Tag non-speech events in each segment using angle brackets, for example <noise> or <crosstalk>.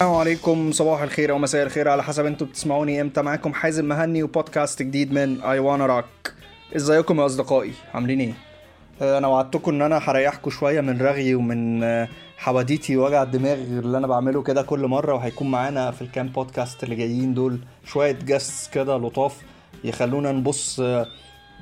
السلام عليكم. صباح الخير أو مساء الخير على حسب أنتوا بتسمعوني إمتى. معاكم حازم مهني وبودكاست جديد من I Wanna Rock إزيكم يا أصدقائي؟ عاملين إيه؟ آه، أنا وعدتكم إن أنا هريحكم شوية من رغي ومن آه، حواديتي وجع الدماغ اللي أنا بعمله كده كل مرة وهيكون معانا في الكام بودكاست اللي جايين دول شوية guests كده لطاف يخلونا نبص آه،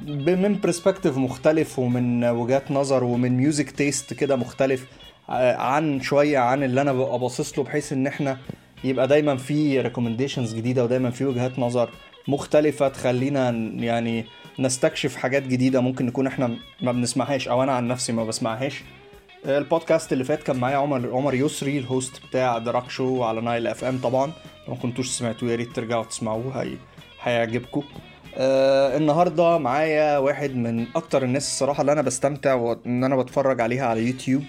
من perspective مختلف ومن وجهات نظر ومن music taste كده مختلف. عن شوية عن اللي أنا ببقى باصص له بحيث إن إحنا يبقى دايما في recommendations جديدة ودايما في وجهات نظر مختلفة تخلينا يعني نستكشف حاجات جديدة ممكن نكون إحنا ما بنسمعهاش أو أنا عن نفسي ما بسمعهاش. البودكاست اللي فات كان معايا عمر عمر يسري ال host بتاع دراك show على نايل اف ام طبعا. لو ما كنتوش سمعتوه يا ريت ترجعوا تسمعوه هي هيعجبكم. آه النهارده معايا واحد من أكتر الناس الصراحة اللي أنا بستمتع وإن أنا بتفرج عليها على يوتيوب.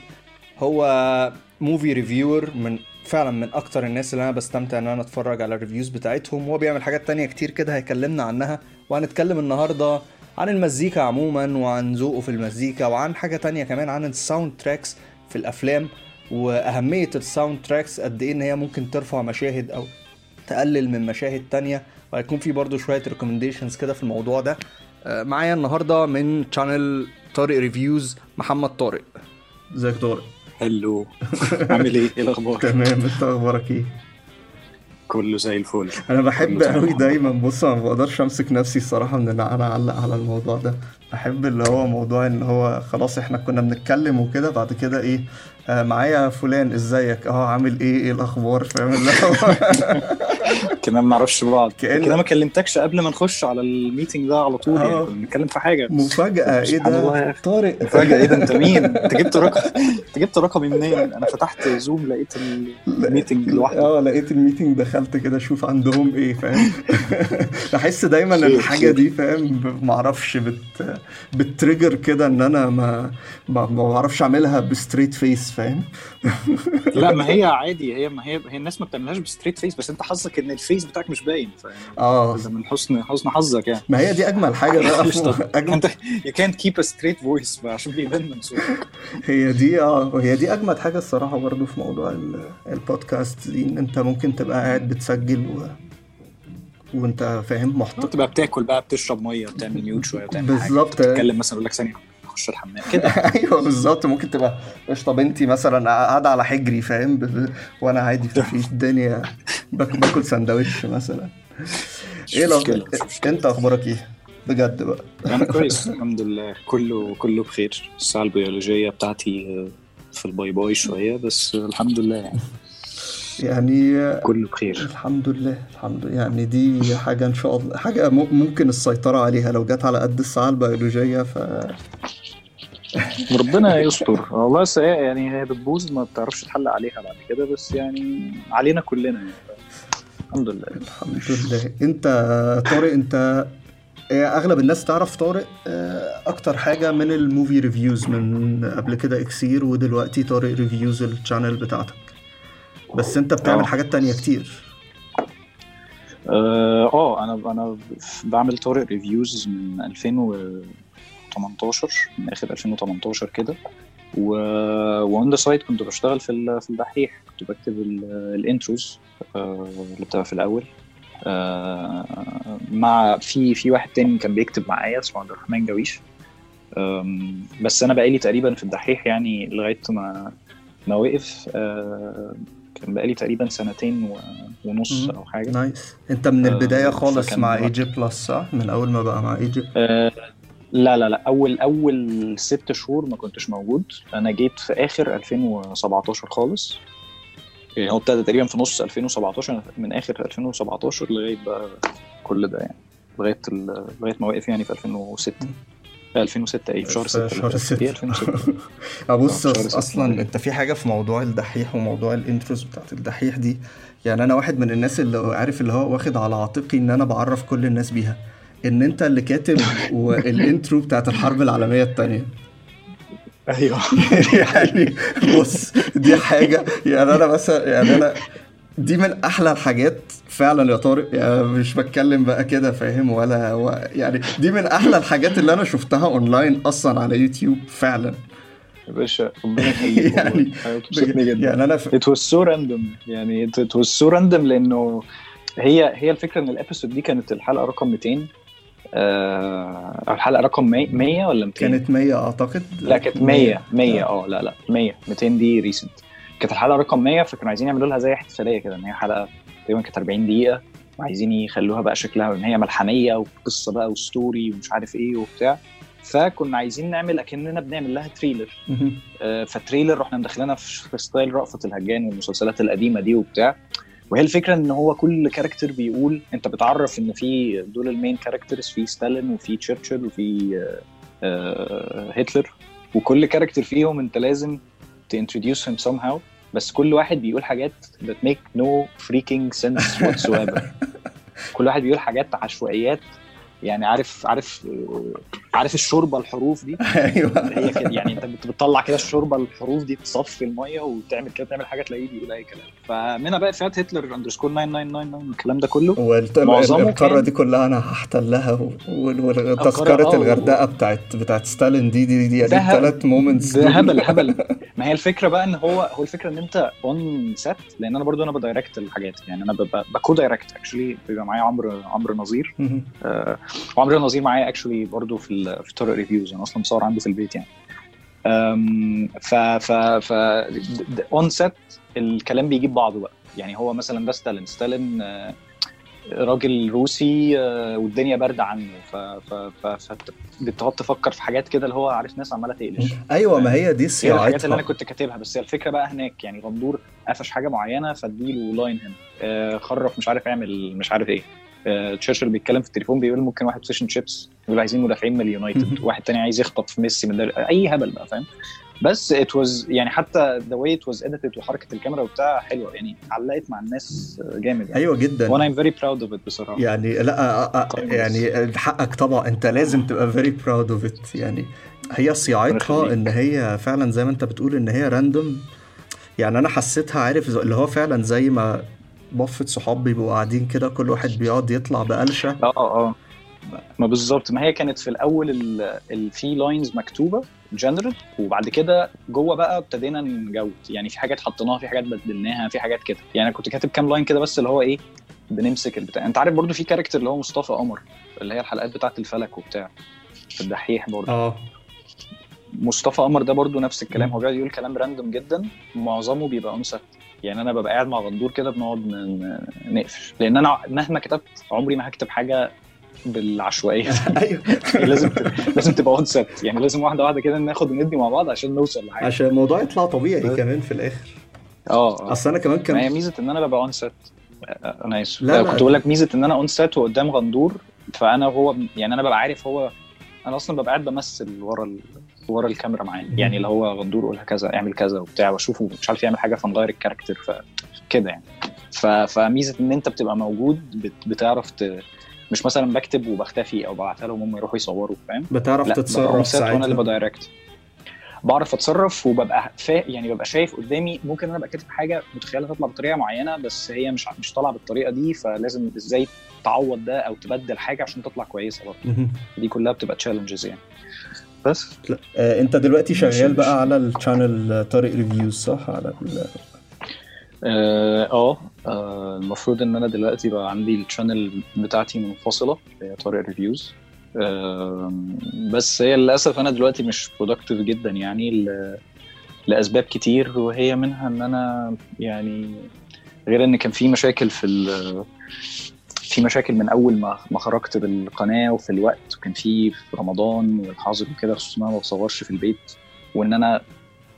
هو movie reviewer من فعلا من أكتر الناس اللي أنا بستمتع إن أنا أتفرج على ال reviews بتاعتهم. وهو بيعمل حاجات تانية كتير كده هيكلمنا عنها. وهنتكلم النهارده عن المزيكا عموما وعن ذوقه في المزيكا وعن حاجة تانية كمان عن ال soundtracks في الأفلام. وأهمية ال soundtracks قد إيه إن هي ممكن ترفع مشاهد أو تقلل من مشاهد تانية. وهيكون في برضو شوية recommendations كده في الموضوع ده. آه، معايا النهارده من channel طارق reviews محمد طارق. ازيك طارق؟ hello. عامل إيه؟ إيه الأخبار؟ <laughs> تمام إنت أخبارك إيه؟ كله زي الفل. أنا بحب. قوي دايما بص أنا ما بقدرش أمسك نفسي الصراحة من إن أنا أعلق على الموضوع ده. بحب اللي هو موضوع إن هو خلاص إحنا كنا بنتكلم وكده بعد كده إيه آه معايا فلان إزيك؟ آه عامل إيه؟ إيه الأخبار؟ فاهم اللي هو <laughs> كمان ما نعرفش بعض. كأن- كده ما كلمتكش قبل ما نخش على ال meeting ده على طول آه. يعني كنا بنتكلم في حاجة. مفاجأة إيه ده. طارق. مفاجأة إيه ده؟ أنت مين؟ <laughs> أنت جبت رقم أنت جبت رقمي منين؟ أنا فتحت زوم لقيت ال meeting لوحده. آه لقيت ال meeting دخلت كده أشوف عندهم إيه فاهم؟ <laughs> بحس دايما الحاجة. دي فاهم؟ ما أعرفش بت بت trigger كده إن أنا ما ما ما بعرفش أعملها ب straight face فاهم؟ لا ما هي عادي هي ما هي هي الناس ما بتعملهاش ب straight face بس انت حظك ان ال face بتاعك مش باين آه. من حسن حسن حظك يعني. ما هي دي أجمل حاجة بقى. <laughs> <laughs> أجمل أنت can't keep a straight voice بقى عشان بيبان من صوتك. هي دي آه هي دي أجمد حاجة الصراحة برضو في موضوع ال- البودكاست دي إن أنت ممكن تبقى قاعد بتسجل و... وأنت فاهم محطوط تبقى بتاكل بقى بتشرب مية وتعمل ميوت شوية حاجة بالظبط. تتكلم مثلا يقول لك ثانية. اخش الحمام كده. <laughs> أيوه بالظبط. ممكن تبقى قشطة بنتي مثلا قاعدة على حجري فاهم؟ ب- وأنا عادي في الدنيا. باكل باكل سندوتش مثلا. إيه لو مشكلة. أنت أخبارك إيه؟ بجد بقى. أنا <laughs> كويس الحمد لله. كله كله بخير. الساعة البيولوجية بتاعتي آه، في ال bye bye شوية بس الحمد لله يعني. يعني كله بخير. الحمد لله الحمد لله يعني دي حاجة إن شاء الله حاجة م- ممكن السيطرة عليها. لو جت على قد الساعة البيولوجية ف <laughs> ربنا يستر. والله هي- يعني هي بتبوظ ما بتعرفش تحل عليها بعد كده بس يعني علينا كلنا يعني. الحمد لله. الحمد لله. أنت طارق أنت آه، أغلب الناس تعرف طارق آه، أكتر حاجة من ال movie reviews من قبل كده إكسير ودلوقتي طارق reviews ال channel بتاعتك. بس أنت بتعمل آه. حاجات تانية كتير. آه آه، أنا أنا بعمل طارق reviews من 2018 من آخر 2018 كده. و و on the side كنت بشتغل في ال- في الدحيح كنت بكتب ال- ال intros آه، اللي بتبقى في الأول. آه، مع في في واحد تاني كان بيكتب معايا اسمه عبد الرحمن جويش بس أنا بقالي تقريبا في الدحيح يعني لغاية ما ما وقف. آه، كان بقالي تقريبا سنتين ونص. أو حاجة. nice. أنت من البداية خالص مع. AJ بلس صح؟ من أول ما بقى مع اي جي لا لا لا. أول أول ست شهور ما كنتش موجود. أنا جيت في آخر 2017 خالص. يعني هو ابتدى تقريبا في نص 2017 من آخر 2017 لغاية بقى كل ده يعني. لغاية ال- لغاية ما وقف يعني في 2006 2006 إيه في شهر 6 <laughs> شهر ستة. إيه 2006 ابص. أصلا أنت في حاجة في موضوع الدحيح وموضوع ال intros بتاعت الدحيح دي؟ يعني أنا واحد من الناس اللي عارف اللي هو واخد على عاتقي إن أنا بعرف كل الناس بيها. إن أنت اللي كاتب وال intro بتاعت الحرب العالمية الثانية أيوه. <laughs> يعني بص دي حاجة يعني أنا مثلا يعني أنا دي من أحلى الحاجات فعلا يا طارق يعني مش بتكلم بقى كده فاهم؟ ولا و... يعني دي من أحلى الحاجات اللي أنا شفتها اونلاين أصلا على يوتيوب فعلا. يا باشا ربنا يخليك يعني- بتبسطني جدا. يعني أنا it was so random. يعني it was so random لأنه هي هي الفكرة إن ال episode دي كانت الحلقة رقم 200 آه، الحلقة رقم 100 100 ولا 200 كانت 100 أعتقد. لا كانت 100 100 آه. لا لا 100 200 دي recent كانت الحلقة رقم 100 فكانوا عايزين يعملوا لها زي احتفالية كده إن هي حلقة تقريبا كانت 40 دقيقة وعايزين يخلوها بقى شكلها إن هي ملحمية وقصة بقى و story ومش عارف إيه وبتاع. فكنا عايزين نعمل أكننا بنعمل لها trailer. آه، ف trailer رحنا مدخلينها في في style رأفت الهجان والمسلسلات القديمة دي وبتاع. وهي الفكرة إن هو كل character بيقول أنت بتعرف إن في دول ال main characters في ستالين وفي تشرشل وفي آه، آه، هتلر وكل character فيهم أنت لازم ت introduce him somehow. بس كل واحد بيقول حاجات that make no freaking sense whatsoever. <laughs> كل واحد بيقول حاجات عشوائيات. يعني عارف عارف آه، عارف الشوربة الحروف دي؟ <laughs> أيوه. هي كده يعني أنت بت- بتطلع كده الشوربة الحروف دي تصفي المية وتعمل كده تعمل حاجة تلاقيه بيقول أي كلام. فمنها بقى فئات هتلر underscore 9999 والكلام ده كله. معظمه والقاره كان- دي كلها أنا هحتلها وتذكره آه، الغردقة بتاعت بتاعت ستالين دي دي دي الثلاث moments ده هبل هبل. <laughs> ما هي الفكرة بقى إن هو هو الفكرة إن أنت on set لأن أنا برضو أنا ب direct الحاجات. يعني أنا ب co-direct actually بيبقى معايا عمرو عمرو نظير. آه، وعمرو نظير معايا actually برضو في في طارق reviews أنا أصلا مصور عنده في البيت يعني. ف ف ف on set الكلام بيجيب بعضه بقى. يعني هو مثلا ده ستالين. ستالين آه، راجل روسي آه، والدنيا باردة عنه. ف ف ف فت- بتقعد تفكر في حاجات كده اللي هو عارف ناس عمالة تقلش. <laughs> أيوه ما هي دي هي الحاجات اللي أنا صياعتها كنت كاتبها. بس هي الفكرة بقى هناك يعني غندور قفش حاجة معينة فاديله line هنا. آه خرف مش عارف يعمل مش عارف إيه. تشرشل بيتكلم في التليفون بيقول ممكن واحد فيشن شيبس يقول عايزين مدافعين من اليونايتد واحد تاني عايز يخطف ميسي من أي هبل بقى فاهم؟ بس it was يعني حتى the way it was edited وحركة الكاميرا وبتاع حلوة يعني علقت مع الناس آه، جامد يعني. أيوه جدا. وأنا I'm very proud of it بصراحة. يعني لا أ- كويس. يعني حقك طبعا أنت لازم تبقى very proud of it يعني هي صياعتها. إن هي فعلا زي ما أنت بتقول إن هي random يعني أنا حسيتها عارف اللي هو فعلا زي ما بفة صحاب بيبقوا قاعدين كده كل واحد بيقعد يطلع بقلشة. آه آه ما بالظبط. ما هي كانت في الأول ال- ال- في lines مكتوبة جنرال وبعد كده جوه بقى ابتدينا نجود. يعني في حاجات حطيناها في حاجات بدلناها في حاجات كده. يعني أنا كنت كاتب كام line كده بس اللي هو إيه بنمسك البتاع. أنت عارف برضو في character اللي هو مصطفى قمر اللي هي الحلقات بتاعت الفلك وبتاع. في الدحيح برضو. آه. مصطفى قمر ده برضو نفس الكلام. هو بيقعد يقول كلام random جدا. معظمه بيبقى set. يعني أنا ببقى قاعد مع غندور كده بنقعد نقفش. لأن أنا مهما كتبت عمري ما هكتب حاجة بالعشوائية. <laughs> أيوه. لازم لازم تبقى on set يعني لازم واحدة واحدة كده ناخد وندي مع بعض عشان نوصل لحاجة. عشان الموضوع يطلع طبيعي كمان في الآخر. آه. أصل أنا كمان ما هي كان ميزة إن أنا ببقى on set أنا آسف. لا، آه، لا. كنت بقول لك ميزة إن أنا on set وقدام غندور فأنا وهو يعني أنا ببقى عارف هو أنا أصلا ببقى قاعد بمثل ورا ال... ورا الكاميرا معاه يعني اللي هو غندور قولها كذا اعمل كذا وبتاع واشوفه مش عارف يعمل حاجة فنغير ال character فكده يعني. ف... فميزة إن أنت بتبقى موجود بت... بتعرف ت... مش مثلا بكتب وبختفي أو ببعتها لهم هم يروحوا يصوروا فاهم؟ بتعرف تتصرف set وأنا اللي ساعتها؟ ب direct بعرف أتصرف وببقى فا... يعني ببقى شايف قدامي ممكن أنا أبقى كاتب حاجة متخيلها تطلع بطريقة معينة بس هي مش مش طالعة بالطريقة دي فلازم إزاي تعوض ده أو تبدل حاجة عشان تطلع كويسة برضه. دي كلها بتبقى challenges يعني. بس آه، انت دلوقتي شغال مش- بقى على ال channel طارق Reviews صح؟ على ال... آه آه، آه، المفروض إن أنا دلوقتي بقى عندي ال channel بتاعتي منفصلة اللي هي طارق Reviews بس هي للأسف أنا دلوقتي مش productive جدا يعني ل- لأسباب كتير وهي منها إن أنا يعني غير إن كان في مشاكل في ال- في مشاكل من أول ما ما خرجت بالقناة وفي الوقت وكان في في رمضان والحظر وكده خصوصا أنا ما بصورش في البيت وإن أنا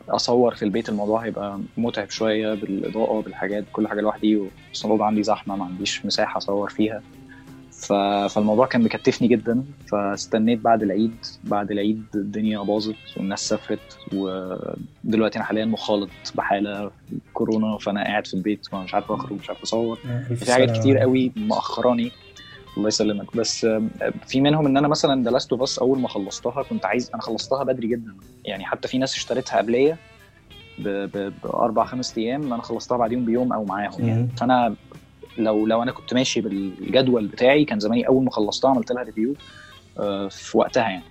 أصور في البيت الموضوع هيبقى متعب شوية بالإضاءة بالحاجات كل حاجة لوحدي والصالون عندي زحمة ما عنديش مساحة أصور فيها. فالموضوع كان مكتفني جدا. فاستنيت بعد العيد بعد العيد الدنيا باظت والناس سافرت ودلوقتي أنا حاليا مخالط بحالة كورونا فأنا قاعد في البيت مش عارف أخرج مش عارف أصور. ألف في حاجات. كتير قوي مأخراني. الله يسلمك. بس آم، في منهم إن أنا مثلا The Last of Us أول ما خلصتها كنت عايز أنا خلصتها بدري جدا. يعني حتى في ناس اشتريتها قبلية بأربع خمس أيام أنا خلصتها بعديهم بيوم أو معاهم. يعني. فأنا لو لو أنا كنت ماشي بالجدول بتاعي كان زماني أول ما خلصتها عملت لها review في وقتها يعني.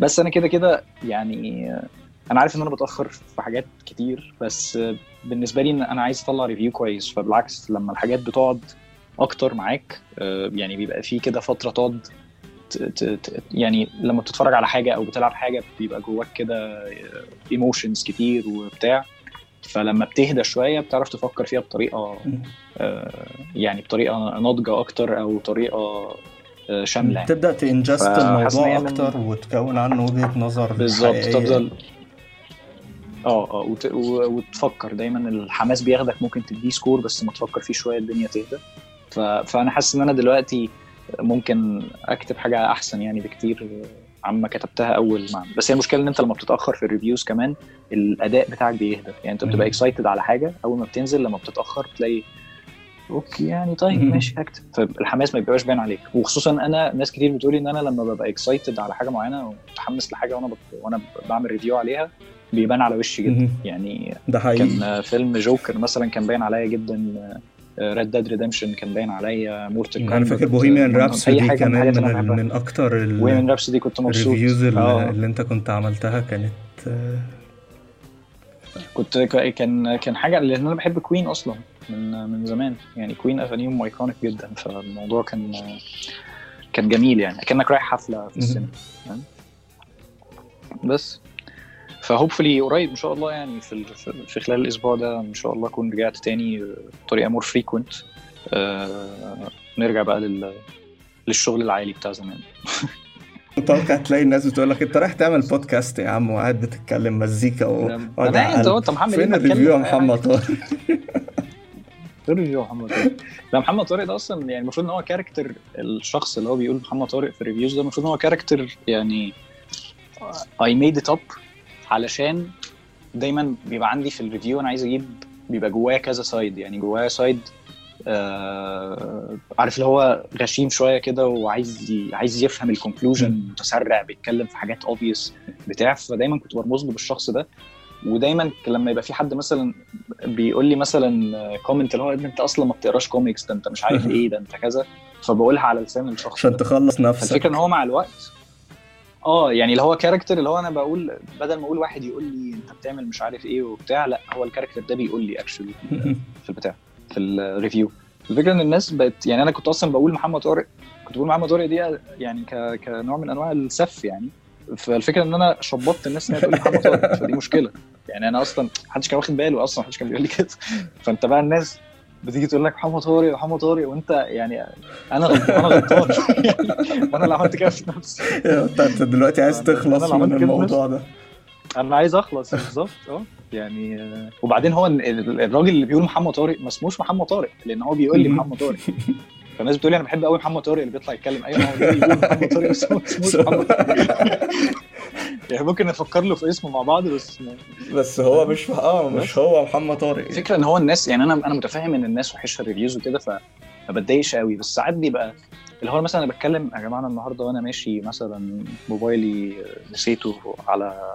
بس أنا كده كده يعني آه، أنا عارف إن أنا بتأخر في حاجات كتير بس بالنسبة لي إن أنا عايز أطلع review كويس. فبالعكس لما الحاجات بتقعد أكتر معاك آه، يعني بيبقى في كده فترة تقعد يعني لما بتتفرج على حاجة أو بتلعب حاجة بيبقى جواك كده emotions كتير وبتاع. فلما بتهدى شوية بتعرف تفكر فيها بطريقة آه، يعني بطريقة ناضجة أكتر أو طريقة آه، شاملة يعني. تبدأ ت digest الموضوع من- أكتر وتكون عنه وجهة نظر بالظبط. تفضل آه آه وت... وتفكر دايما الحماس بياخدك ممكن تديه score بس ما تفكر فيه شوية الدنيا تهدى ف... فأنا حاسس إن أنا دلوقتي ممكن أكتب حاجة أحسن يعني بكتير عما كتبتها أول ما بس هي المشكلة إن أنت لما بتتأخر في ال reviews كمان الأداء بتاعك بيهدى يعني أنت بتبقى. excited على حاجة أول ما بتنزل لما بتتأخر تلاقي okay يعني طيب. ماشي هكتب فالحماس ما بيبقاش باين عليك وخصوصا أنا ناس كتير بتقولي إن أنا لما ببقى excited على حاجة معينة ومتحمس لحاجة وأنا. وأنا بعمل review عليها بيبان على وشي جدا. يعني ده حقيقي كان فيلم جوكر مثلا كان باين عليا جدا Red Dead Redemption كان باين عليا Mortal أنا فاكر Bohemian أي Rhapsody من كمان من, بحبها. من أكتر وين Rhapsody كنت مبسوط. ال reviews اللي, آه. اللي أنت كنت عملتها كانت آه، كنت كان كان حاجة لأن أنا بحب Queen أصلا من من زمان. يعني Queen اغانيهم iconic جدا. فالموضوع كان كان جميل يعني. كانك رايح حفلة في السينما؟ بس. ف hopefully قريب إن شاء الله يعني في في- خلال الأسبوع ده إن شاء الله أكون رجعت تاني بطريقة more frequent نرجع بقى لل للشغل العالي بتاع زمان. <laughs> متوقع تلاقي الناس بتقول لك أنت رايح تعمل بودكاست يا عم وقاعد بتتكلم مزيكا و... أنت. أنت محمد <laughs> فين ال review يا محمد؟ طارق غير review محمد؟ طارق لا محمد طارق ده أصلا يعني المفروض إن هو character الشخص اللي هو بيقول محمد طارق في ال reviews ده المفروض إن هو character يعني I made it up علشان دايما بيبقى عندي في ال review أنا عايز أجيب بيبقى جوايا كذا side يعني جوايا side آه عارف اللي هو غشيم شوية كده وعايز. عايز يفهم ال conclusion متسرع بيتكلم في حاجات obvious بتاع فدايما كنت برمز له بالشخص ده. ودايما لما يبقى في حد مثلا بيقول لي مثلا comment اللي هو أنت أصلا ما بتقراش كوميكس ده أنت مش عارف <laughs> إيه ده أنت كذا. فبقولها على لسان الشخص عشان تخلص نفسك. الفكرة إن هو مع الوقت آه يعني اللي هو character اللي هو أنا بقول بدل ما أقول واحد يقول لي أنت بتعمل مش عارف إيه وبتاع لأ هو ال character ده بيقول لي actually <laughs> في البتاع في ال review الفكرة إن الناس بقت يعني أنا كنت أصلا بقول محمد طارق كنت بقول محمد طارق دي يعني ك... كنوع من أنواع السف يعني. فالفكرة إن أنا شبطت الناس إنها تقول لي محمد طارق فدي مشكلة. يعني أنا أصلا محدش كان واخد باله أصلا محدش كان بيقول لي كده. فأنت بقى الناس بتيجي تقول لك محمد طارق محمد طارق وانت يعني أنا غلطان أنا غلطان. <laughs> وأنا اللي عملت كده في نفسي. انت دلوقتي عايز تخلص من الموضوع ده. أنا عايز أخلص بالظبط. أه يعني وبعدين هو ال- ال- الراجل اللي بيقول محمد طارق ما اسموش محمد طارق لأن هو بيقول لي محمد طارق. <laughs> فالناس بتقول لي أنا بحب قوي محمد طارق اللي بيطلع يتكلم. أيوه محمد طارق اسموش محمد <laughs> طارق. <laughs> يعني ممكن نفكر له في اسمه مع بعض بس بس هو مش آه مش هو محمد طارق. الفكرة إن هو الناس يعني أنا أنا متفاهم إن الناس وحشة الريفيوز وكده فما بتضايقش قوي بس ساعات بيبقى اللي هو مثلا أنا بتكلم يا جماعة أنا النهارده وأنا ماشي مثلا موبايلي نسيته على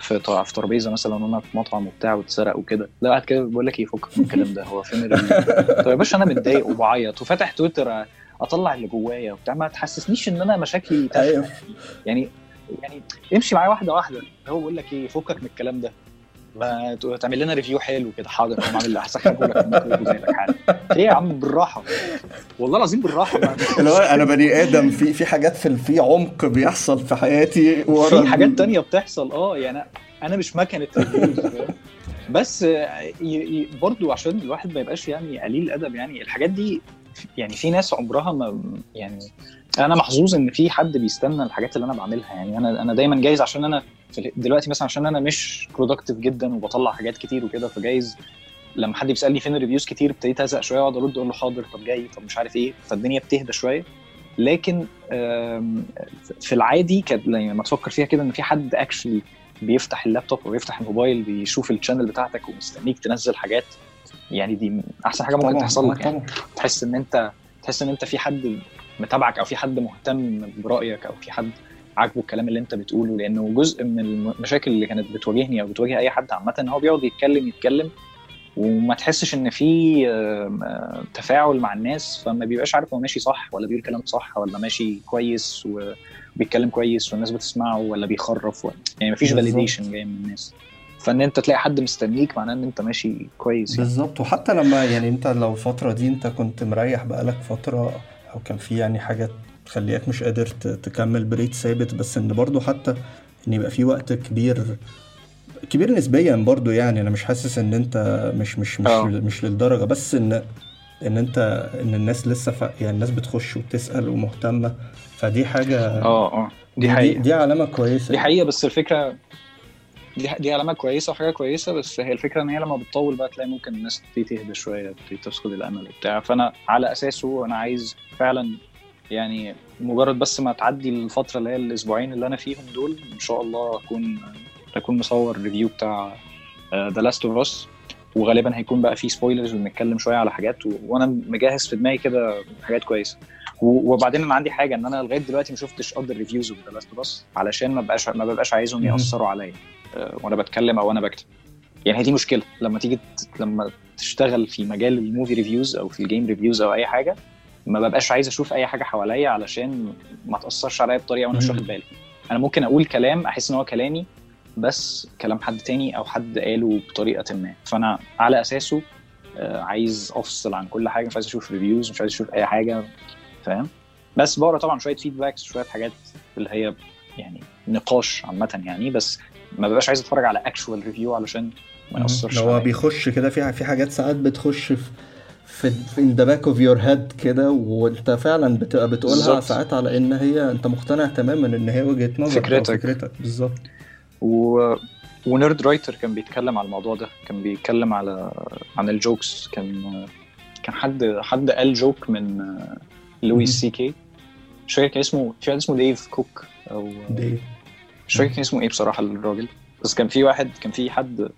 في في ترابيزة مثلا وأنا في مطعم وبتاع واتسرق وكده. لا قاعد كده بقول لك إيه فكك من الكلام ده. هو فين <laughs> طب يا باشا أنا متضايق وبعيط وفاتح تويتر أطلع اللي جوايا وبتاع. ما تحسسنيش إن أنا مشاكلي تافهة. أيوه. يعني يعني امشي معايا واحدة واحدة. هو بيقول لك إيه فكك من الكلام ده. ما تعمل لنا ريفيو حلو كده. حاضر اقوم عامل هسخنه لك إيه يا عم؟ بالراحة. والله العظيم بالراحة. اللي هو أنا بني آدم في في حاجات في في عمق بيحصل في حياتي ورا في حاجات تانية بتحصل. آه يعني أنا مش مكنة؟ بس برضو عشان الواحد ما يبقاش يعني قليل الأدب يعني الحاجات دي يعني في ناس عمرها ما يعني أنا محظوظ إن في حد بيستنى الحاجات اللي أنا بعملها. يعني أنا أنا دايما جايز عشان أنا دلوقتي مثلا عشان أنا مش برودكتيف جدا وبطلع حاجات كتير وكده فجايز لما حد بيسالني فين ال reviews كتير ابتديت أزهق شوية وأقعد أرد أقول له حاضر طب جاي طب مش عارف إيه فالدنيا بتهدى شوية لكن في العادي يعني لما تفكر فيها كده إن في حد actually بيفتح اللابتوب أو بيفتح الموبايل بيشوف ال channel بتاعتك ومستنيك تنزل حاجات يعني دي أحسن حاجة ممكن تحصل لك يعني. تحس إن أنت تحس إن أنت في حد متابعك أو في حد مهتم برأيك أو في حد عاجبه الكلام اللي انت بتقوله لأنه جزء من المشاكل اللي كانت بتواجهني أو بتواجه أي حد عامة إن هو بيقعد يتكلم يتكلم وما تحسش إن في تفاعل مع الناس فما بيبقاش عارف هو ماشي صح ولا بيقول كلام صح ولا ماشي كويس و... بيتكلم كويس والناس بتسمعه ولا بيخرف ولا يعني مفيش. validation جاي من الناس فإن أنت تلاقي حد مستنيك معناه إن أنت ماشي كويس يعني. بالظبط وحتى لما يعني أنت لو الفترة دي أنت كنت مريح بقالك فترة أو كان في يعني حاجة تخليك مش قادر تكمل ب rate ثابت بس إن برضو حتى إن يبقى في وقت كبير كبير نسبيا برضو يعني. أنا مش حاسس إن أنت مش مش مش آه. مش للدرجة بس ان إن انت إن الناس لسه ف... يعني الناس بتخش وبتسأل ومهتمة. فدي حاجة آه آه. دي دي, حقيقة. دي علامة كويسة. دي حقيقة بس الفكرة دي دي علامة كويسة وحاجة كويسة بس هي الفكرة إن هي لما بتطول بقى تلاقي ممكن الناس تبتدي تهدى شوية تبتدي تفقد الأمل وبتاع. فأنا على أساسه أنا عايز فعلا يعني مجرد بس ما تعدي الفترة اللي هي الأسبوعين اللي أنا فيهم دول إن شاء الله أكون أكون مصور review بتاع The Last of Us وغالبا هيكون بقى فيه spoilers ونتكلم شوية على حاجات و... وأنا مجهز في دماغي كده حاجات كويسة و... وبعدين أنا عندي حاجة إن أنا لغاية دلوقتي ما شفتش other reviews of The Last of Us علشان ما بقاش ما ببقاش عايزهم. يأثروا عليا أه، وأنا بتكلم أو أنا بكتب يعني هي دي مشكلة لما تيجي. لما تشتغل في مجال ال movie reviews أو في ال game reviews أو أي حاجة ما ببقاش عايز أشوف أي حاجة حواليا علشان ما تأثرش عليا بطريقة وأنا مش. واخد بالي أنا ممكن أقول كلام أحس إن هو كلامي بس كلام حد تاني أو حد قاله بطريقة ما فأنا على أساسه آه، عايز أفصل عن كل حاجة مش عايز أشوف reviews مش عايز أشوف أي حاجة فاهم بس بقرأ طبعا شوية feedbacks شوية حاجات اللي هي يعني نقاش عامة يعني بس ما ببقاش عايز أتفرج على actual review علشان ما يأثرش هو. بيخش كده في في حاجات ساعات بتخش في في في in the back of your head كده وانت فعلا بتبقى بتقولها. ساعات على إن هي أنت مقتنع تماما إن هي وجهة نظر فكرتك. فكرتك. بالظبط. و... و Nerdwriter كان بيتكلم على الموضوع ده كان بيتكلم على عن ال jokes. كان كان حد حد قال joke من. لويس سي كي. مش فاكر كان اسمه في واحد اسمه دين كوك أو دي مش فاكر كان اسمه إيه بصراحة الراجل. بس كان في واحد كان في حد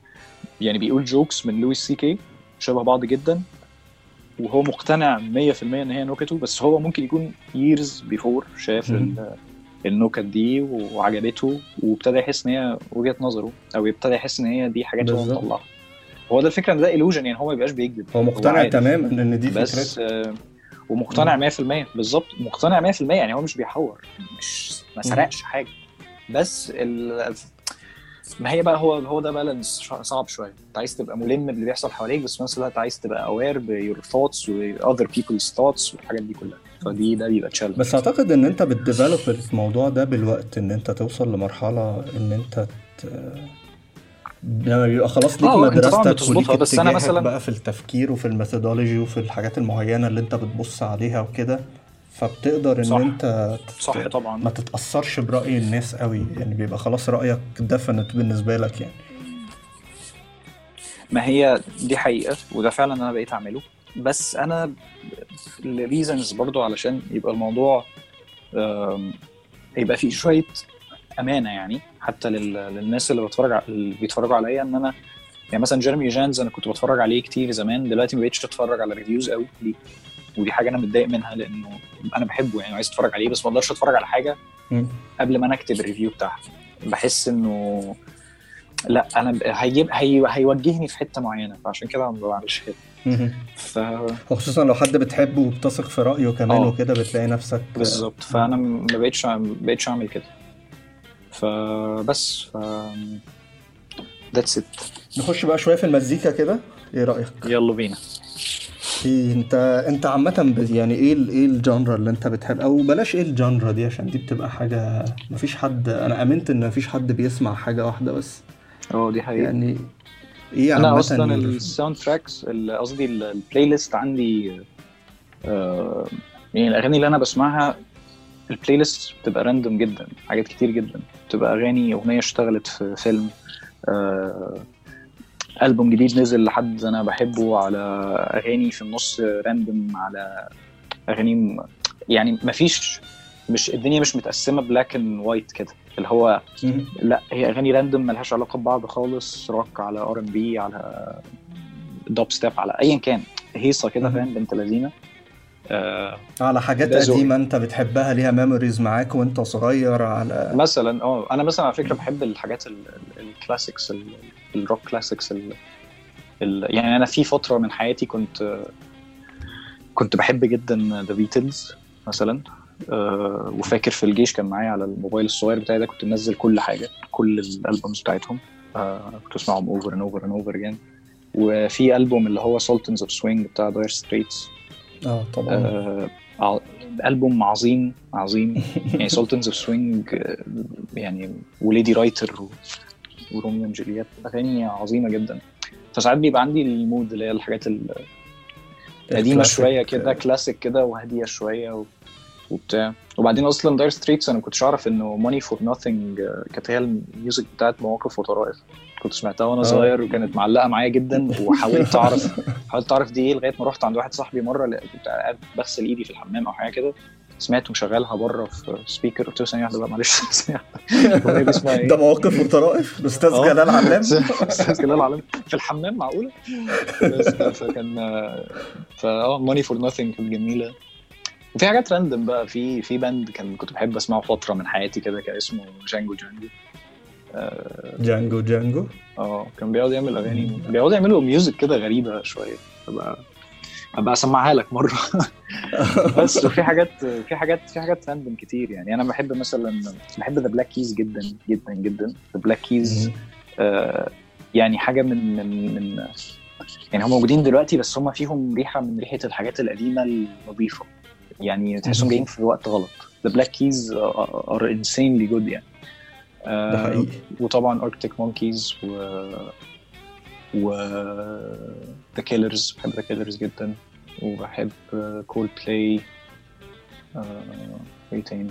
يعني بيقول jokes من لويس سي كي شبه بعض جدا. وهو مقتنع 100% إن هي نكته بس هو ممكن يكون years before شاف النكت دي وعجبته وابتدى يحس إن هي وجهة نظره أو ابتدى يحس إن هي دي حاجات هو. مطلعها. هو ده الفكرة إن ده illusion يعني هو ما بيبقاش بيكذب. هو مقتنع. تماما إن دي بس فكرتك آه، ومقتنع 100% بالظبط. مقتنع 100% يعني هو مش بيحور. مش ما سرقش حاجة. بس ال... ما هي بقى هو هو ده balance صعب شوية. انت عايز تبقى ملم باللي بيحصل حواليك بس في نفس الوقت عايز تبقى aware ب your thoughts و other people's thoughts والحاجات دي كلها. فدي ده بيبقى challenge بس أعتقد إن أنت بت develop الموضوع ده بالوقت إن أنت توصل لمرحلة إن أنت ت... لما بيبقى خلاص ليك انت طبعا مدرستك وليك بس أنا مثلا- بقى في التفكير وفي ال methodology وفي الحاجات المعينة اللي أنت بتبص عليها وكده. فبتقدر إن صح. أنت ت- صح طبعا. ما تتأثرش برأي الناس قوي. يعني بيبقى خلاص رأيك defined بالنسبة لك يعني. ما هي دي حقيقة وده فعلا أنا بقيت أعمله. بس أنا ال reasons برضو علشان يبقى الموضوع يبقى فيه شوية أمانة يعني حتى لل- للناس اللي بتفرج اللي بيتفرجوا عليا. إن أنا يعني مثلا جيرمي جانز أنا كنت بتفرج عليه كتير زمان دلوقتي ما بقتش أتفرج على reviews قوي ليه؟ ودي حاجة أنا متضايق منها لأنه أنا بحبه يعني عايز أتفرج عليه بس ما أقدرش أتفرج على حاجة مم. قبل ما أنا أكتب ال review بتاعها بحس إنه لأ أنا هيجيب هي هيوجهني في حتة معينة فعشان كده ما بعملش كده. ف وخصوصا لو حد بتحبه وبتثق في رأيه كمان آه. وكده بتلاقي نفسك بالظبط فأنا ما بقتش ما بقتش أعمل كده فبس ف that's it نخش بقى شوية في المزيكا كده إيه رأيك؟ يلا بينا إيه انت انت عامة ب- يعني إيه ال- إيه ال genre اللي انت بتحب؟ أو بلاش إيه ال genre دي عشان دي بتبقى حاجة مفيش حد أنا آمنت ان مفيش حد بيسمع حاجة واحدة بس. آه دي حقيقة. يعني إيه أنا أصلا ال- ال soundtracks قصدي ال- ال playlist عندي آه، يعني الأغاني اللي أنا بسمعها ال playlist بتبقى random جدا حاجات كتير جدا. بتبقى أغاني أغنية اشتغلت في فيلم آه، ألبوم جديد نزل لحد أنا بحبه على أغاني في النص random على أغاني يعني مفيش مش الدنيا مش متقسمة black and white كده اللي هو. لا هي أغاني random ملهاش علاقة ببعض خالص روك على R&B على دوب ستيب على ايا كان هيصة كده. فاهم بنت لذينة آه على حاجات. قديمة أنت بتحبها ليها memories معاك وأنت صغير على مثلا آه أنا مثلا على فكرة بحب الحاجات ال- ال- ال classics ال- ال rock classics ال- ال- يعني أنا في فترة من حياتي كنت كنت بحب جدا The Beatles مثلا. آه، وفاكر في الجيش كان معايا على الموبايل الصغير بتاعي ده كنت منزل كل حاجة كل ال albums بتاعتهم. آه، كنت اسمعهم over and over and over again وفي ألبوم اللي هو Sultans of Swing بتاع Dire Straits آه طبعا. ع- ألبوم عظيم عظيم. يعني Sultans of Swing يعني و Lady Writer و Romeo and Juliet أغاني عظيمة جدا فساعات بيبقى عندي ال mood اللي هي الحاجات ال- قديمه الكلاسيك. شوية كده كلاسيك كده وهادية شوية و... وبتاع وبعدين أصلا Dire Straits أنا ما كنتش أعرف إنه Money for Nothing كانت هي ال music بتاعت مواقف وطرائف كنت سمعتها وأنا آه. صغير وكانت معلقة معايا جدا <laughs> وحاولت أعرف حاولت أعرف دي إيه لغاية ما رحت عند واحد صاحبي مرة كنت قاعد بغسل إيدي في الحمام أو حاجة كده سمعته مشغلها بره في speaker قلت له ثانية واحدة بقى معلش. <laughs> <laughs> إيه؟ ده مواقف وطرائف. الاستاذ آه. جلال علام. <laughs> أستاذ جلال علام. في الحمام معقولة؟ فكان فا Money for Nothing كانت جميلة. وفي حاجات random بقى. في في band كان كنت بحب أسمعه فترة من حياتي كده كان اسمه Django Django آه Django Django آه، كان بيقعد يعمل أغاني بيقعدوا يعملوا music كده غريبة شوية. أبقى أسمعها لك مرة. <laughs> بس وفي حاجات في حاجات في حاجات random كتير يعني. أنا بحب مثلا بحب The Black Keys جدا جدا جدا. The Black Keys آه، يعني حاجة من من من يعني هم موجودين دلوقتي بس هم فيهم ريحة من ريحة الحاجات القديمة النظيفه يعني تحسهم. جايين في وقت غلط. The Black Keys are insanely good يعني. آه، ده حقيقي. وطبعا Arctic Monkeys و و The Killers بحب The Killers جدا وبحب كول بلاي إيه تاني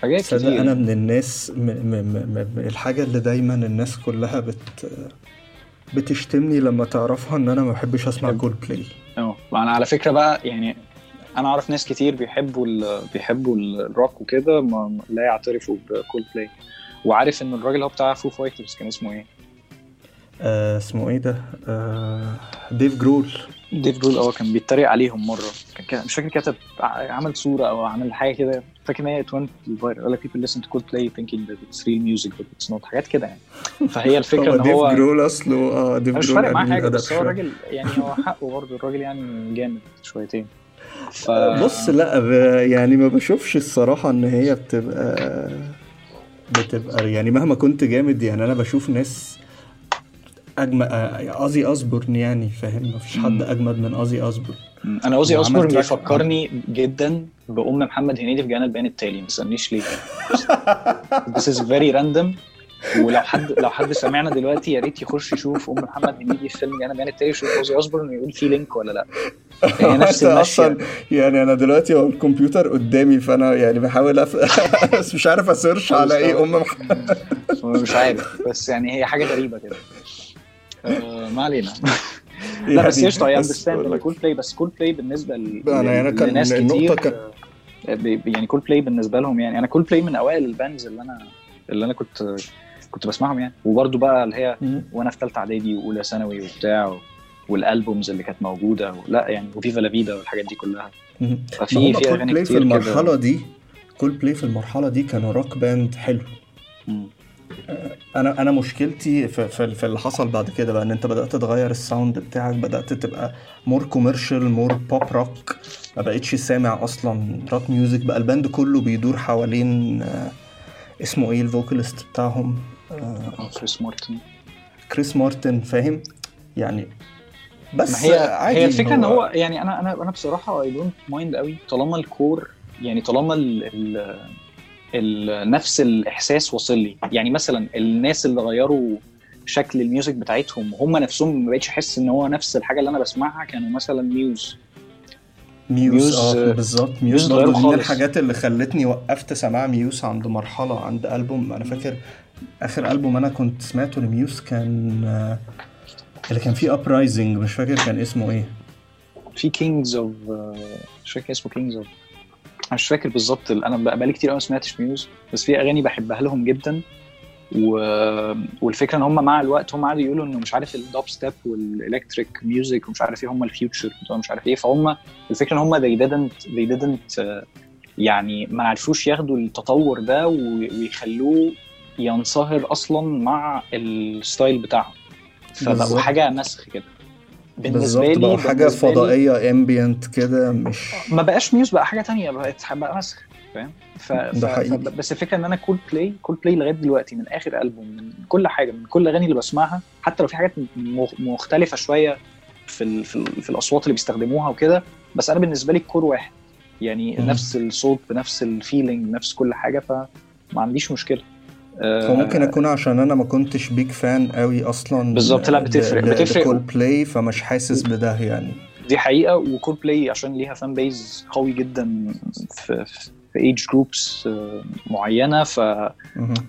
حاجات كتير أنا من الناس م م م م الحاجة اللي دايما الناس كلها بت بتشتمني لما تعرفها إن أنا ما بحبش أسمع. كول بلاي أه أنا على فكرة بقى يعني أنا أعرف ناس كتير بيحبوا ال... بيحبوا الروك وكده ما... لا يعترفوا بكول بلاي وعارف إن الراجل اللي هو بتاع Foo Fighters كان اسمه إيه؟ آه اسمه إيه ده؟ آه Dave Grohl. Dave Grohl آه كان بيتريق عليهم مرة. كان مش فاكر كتب عمل صورة أو عمل حاجة كده. فاكر إن هي it went viral قال لك people listen to Coldplay thinking that it's real music but it's not. حاجات كده يعني. فهي <laughs> الفكرة إن Dave هو Grohl أصله آه Dave أنا مش Grohl فارق معاه حاجة بس هو. الراجل يعني هو <laughs> حقه برضه. الراجل يعني جامد شويتين. ف... بص لا يعني ما بشوفش الصراحة إن هي بتبقى بتبقى يعني مهما كنت جامد يعني أنا بشوف ناس اجمد ازي اسبورن يعني فاهم؟ مفيش حد. اجمد من ازي اسبورن أنا اوسبورن تراك- بيفكرني جدا بأم محمد هنيدي في جانا البيان التالي ما تسألنيش ليه. <laughs> This is very random. ولو حد لو حد سمعنا دلوقتي يا ريت يخش يشوف أم محمد هنيدي في فيلم جانا البيان التالي يشوف اوزي اوسبورن ويقول في لينك ولا لأ. هي <laughs> نفس أصلا يعني أنا دلوقتي هو الكمبيوتر قدامي فأنا يعني بحاول أف... <laughs> بس مش عارف أ search على إيه أم محمد. مش عارف. بس يعني هي حاجة غريبة كده. آه، ما علينا. <laughs> لا بس قشطة I understand Coldplay بس كول بلاي بالنسبة ل- أنا يعني كان لناس كتير كان- آه، ب- يعني كول بلاي بالنسبة لهم يعني. أنا كول بلاي من أوائل ال bands اللي أنا اللي أنا كنت كنت بسمعهم يعني. وبرده بقى اللي هي وأنا في ثالثه إعدادي وأولى ثانوي وبتاع وال albums اللي كانت موجودة لا يعني و Viva la Vida والحاجات دي كلها. ففي في في Cold أغاني play في كتير المرحلة كده دي كول بلاي في المرحلة دي كانوا rock band حلو. مم. أنا أنا مشكلتي في, في, اللي حصل بعد كده بقى إن انت بدأت تغير ال sound بتاعك بدأت تبقى more commercial more pop rock ما بقتش سامع أصلا rock music بقى ال band كله بيدور حوالين آه، اسمه إيه ال vocalist بتاعهم؟ آه، Chris Martin. Chris Martin فاهم؟ يعني ما بس هي عادي هي الفكرة إن هو يعني أنا أنا أنا بصراحة I don't mind قوي طالما ال core يعني طالما ال ال ال نفس الإحساس واصل لي. يعني مثلا الناس اللي غيروا شكل ال music بتاعتهم هم نفسهم ما بقتش أحس إن هو نفس الحاجة اللي أنا بسمعها كانوا مثلا Muse. Muse Muse، آه آه، بالظبط. Muse برضه من. الحاجات اللي خلتني وقفت سماع Muse عند مرحلة عند ألبوم. أنا فاكر آخر ألبوم أنا كنت سمعته ل Muse كان آه، اللي كان فيه Uprising مش فاكر كان اسمه إيه. في Kings of مش فاكر اسمه Kings of مش فاكر بالظبط أنا بقالي كتير قوي ما سمعتش Muse بس في أغاني بحبها لهم جدا و... والفكرة إن هم مع الوقت هم قعدوا يقولوا إنه مش عارف ال dubstep وال electric music ومش عارف إيه هم ال future بتوع مش عارف إيه فهم الفكرة إن هم they didn't they didn't يعني ما عرفوش ياخدوا التطور ده. ويخلوه ينصهر أصلا مع ال style بتاعهم فبقوا. حاجة نسخ كده بالنسبة لي بقى حاجة بالنسبة لي فضائية ambient كده مش ما بقاش Muse بقى حاجة تانية بقت بقى مسخ فاهم ف... ف... ده حقيقي. ف... بس الفكرة إن أنا Coldplay Coldplay لغاية دلوقتي من آخر ألبوم من كل حاجة من كل الاغاني اللي بسمعها حتى لو في حاجات مخ- مختلفة شوية في ال... في, ال... في الأصوات اللي بيستخدموها وكده بس أنا بالنسبة لي ال core واحد يعني مم. نفس الصوت بنفس الفيلينج نفس كل حاجة فما عنديش مشكلة فممكن أكون عشان أنا ما كنتش big fan قوي أصلا بالظبط، لا، بتفرق- بتفرق. كول بلاي فمش حاسس بده يعني. دي حقيقة وكول بلاي عشان ليها fan base قوي جدا في في age groups معينة. ف.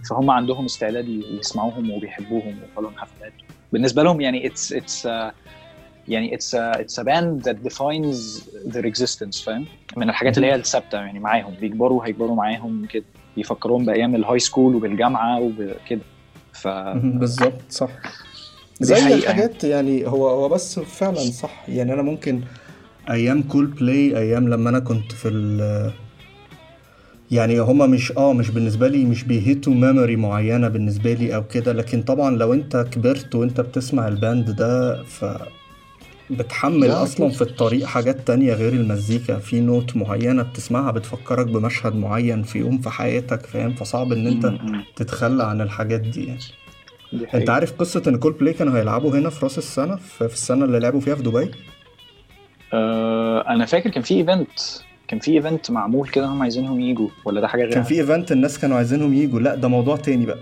فهم عندهم استعداد يسمعوهم وبيحبوهم ويروحوا لهم حفلات. بالنسبة لهم يعني it's it's يعني it's it's band that defines their existence فاهم؟ من الحاجات اللي هي الثابتة يعني معاهم. بيكبروا هيكبروا معاهم كده. بيفكرون بأيام ال high school وبالجامعة وكده ف. بالظبط صح. زي الحاجات يعني. هو هو بس فعلا صح. يعني أنا ممكن أيام كول بلاي أيام لما أنا كنت في ال يعني هما مش آه مش بالنسبة لي مش بي hit وا memory معينة بالنسبة لي أو كده. لكن طبعا لو أنت كبرت وأنت بتسمع ال band ده ف بتحمل لا، أصلا. في الطريق حاجات تانية غير المزيكا. في note معينة بتسمعها بتفكرك بمشهد معين في يوم في حياتك فاهم؟ فصعب إن أنت. تتخلى عن الحاجات دي يعني. أنت. عارف قصة إن كول بلاي كانوا هيلعبوا هنا في راس السنة في السنة اللي لعبوا فيها في دبي؟ آه أنا فاكر كان في event كان في event معمول كده هم عايزينهم يجوا ولا ده حاجة غير كان في event الناس كانوا عايزينهم يجوا لأ ده موضوع تاني بقى.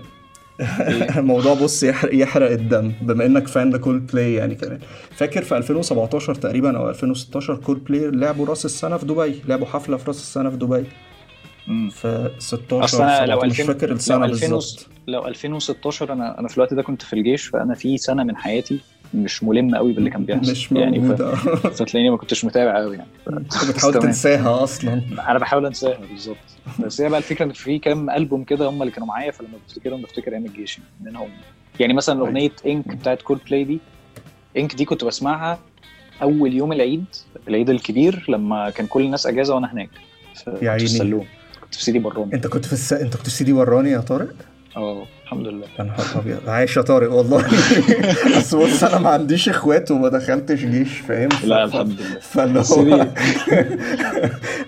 <laughs> موضوع بص يحرق, يحرق الدم بما إنك fan لكول بلاي يعني كمان. فاكر في 2017 تقريبا أو 2016 كول بلاي لعبوا راس السنة في دبي؟ لعبوا حفلة في راس السنة في دبي. في 16 أصل أنا لو 17 مش 2000 فاكر 2000 بالظبط. لو 2016 أنا أنا في الوقت ده كنت في الجيش فأنا في سنة من حياتي مش ملم قوي باللي كان بيحصل. مش يعني ف... <laughs> فتلاقيني ما كنتش متابع قوي يعني. ف... بتحاول. تنساها أصلا. أنا بحاول أنساها بالظبط. بس هي بقى الفكرة إن في كام ألبوم كده هم اللي كانوا معايا فلما بفتكرهم بفتكر أيام الجيش يعني منهم. يعني مثلا أغنية Ink بتاعت كول بلاي دي Ink دي كنت بسمعها أول يوم العيد العيد الكبير لما كان كل الناس أجازة وأنا هناك. في السلوم كنت في سيدي براني أنت كنت في الس... أنت كنت في سيدي براني يا طارق؟ آه. الحمد لله. يا نهار أبيض. عايش يا طارق والله. <laughs> بس بص أنا ما عنديش إخوات وما دخلتش جيش فاهم؟ لا الحمد لله. فاللي هو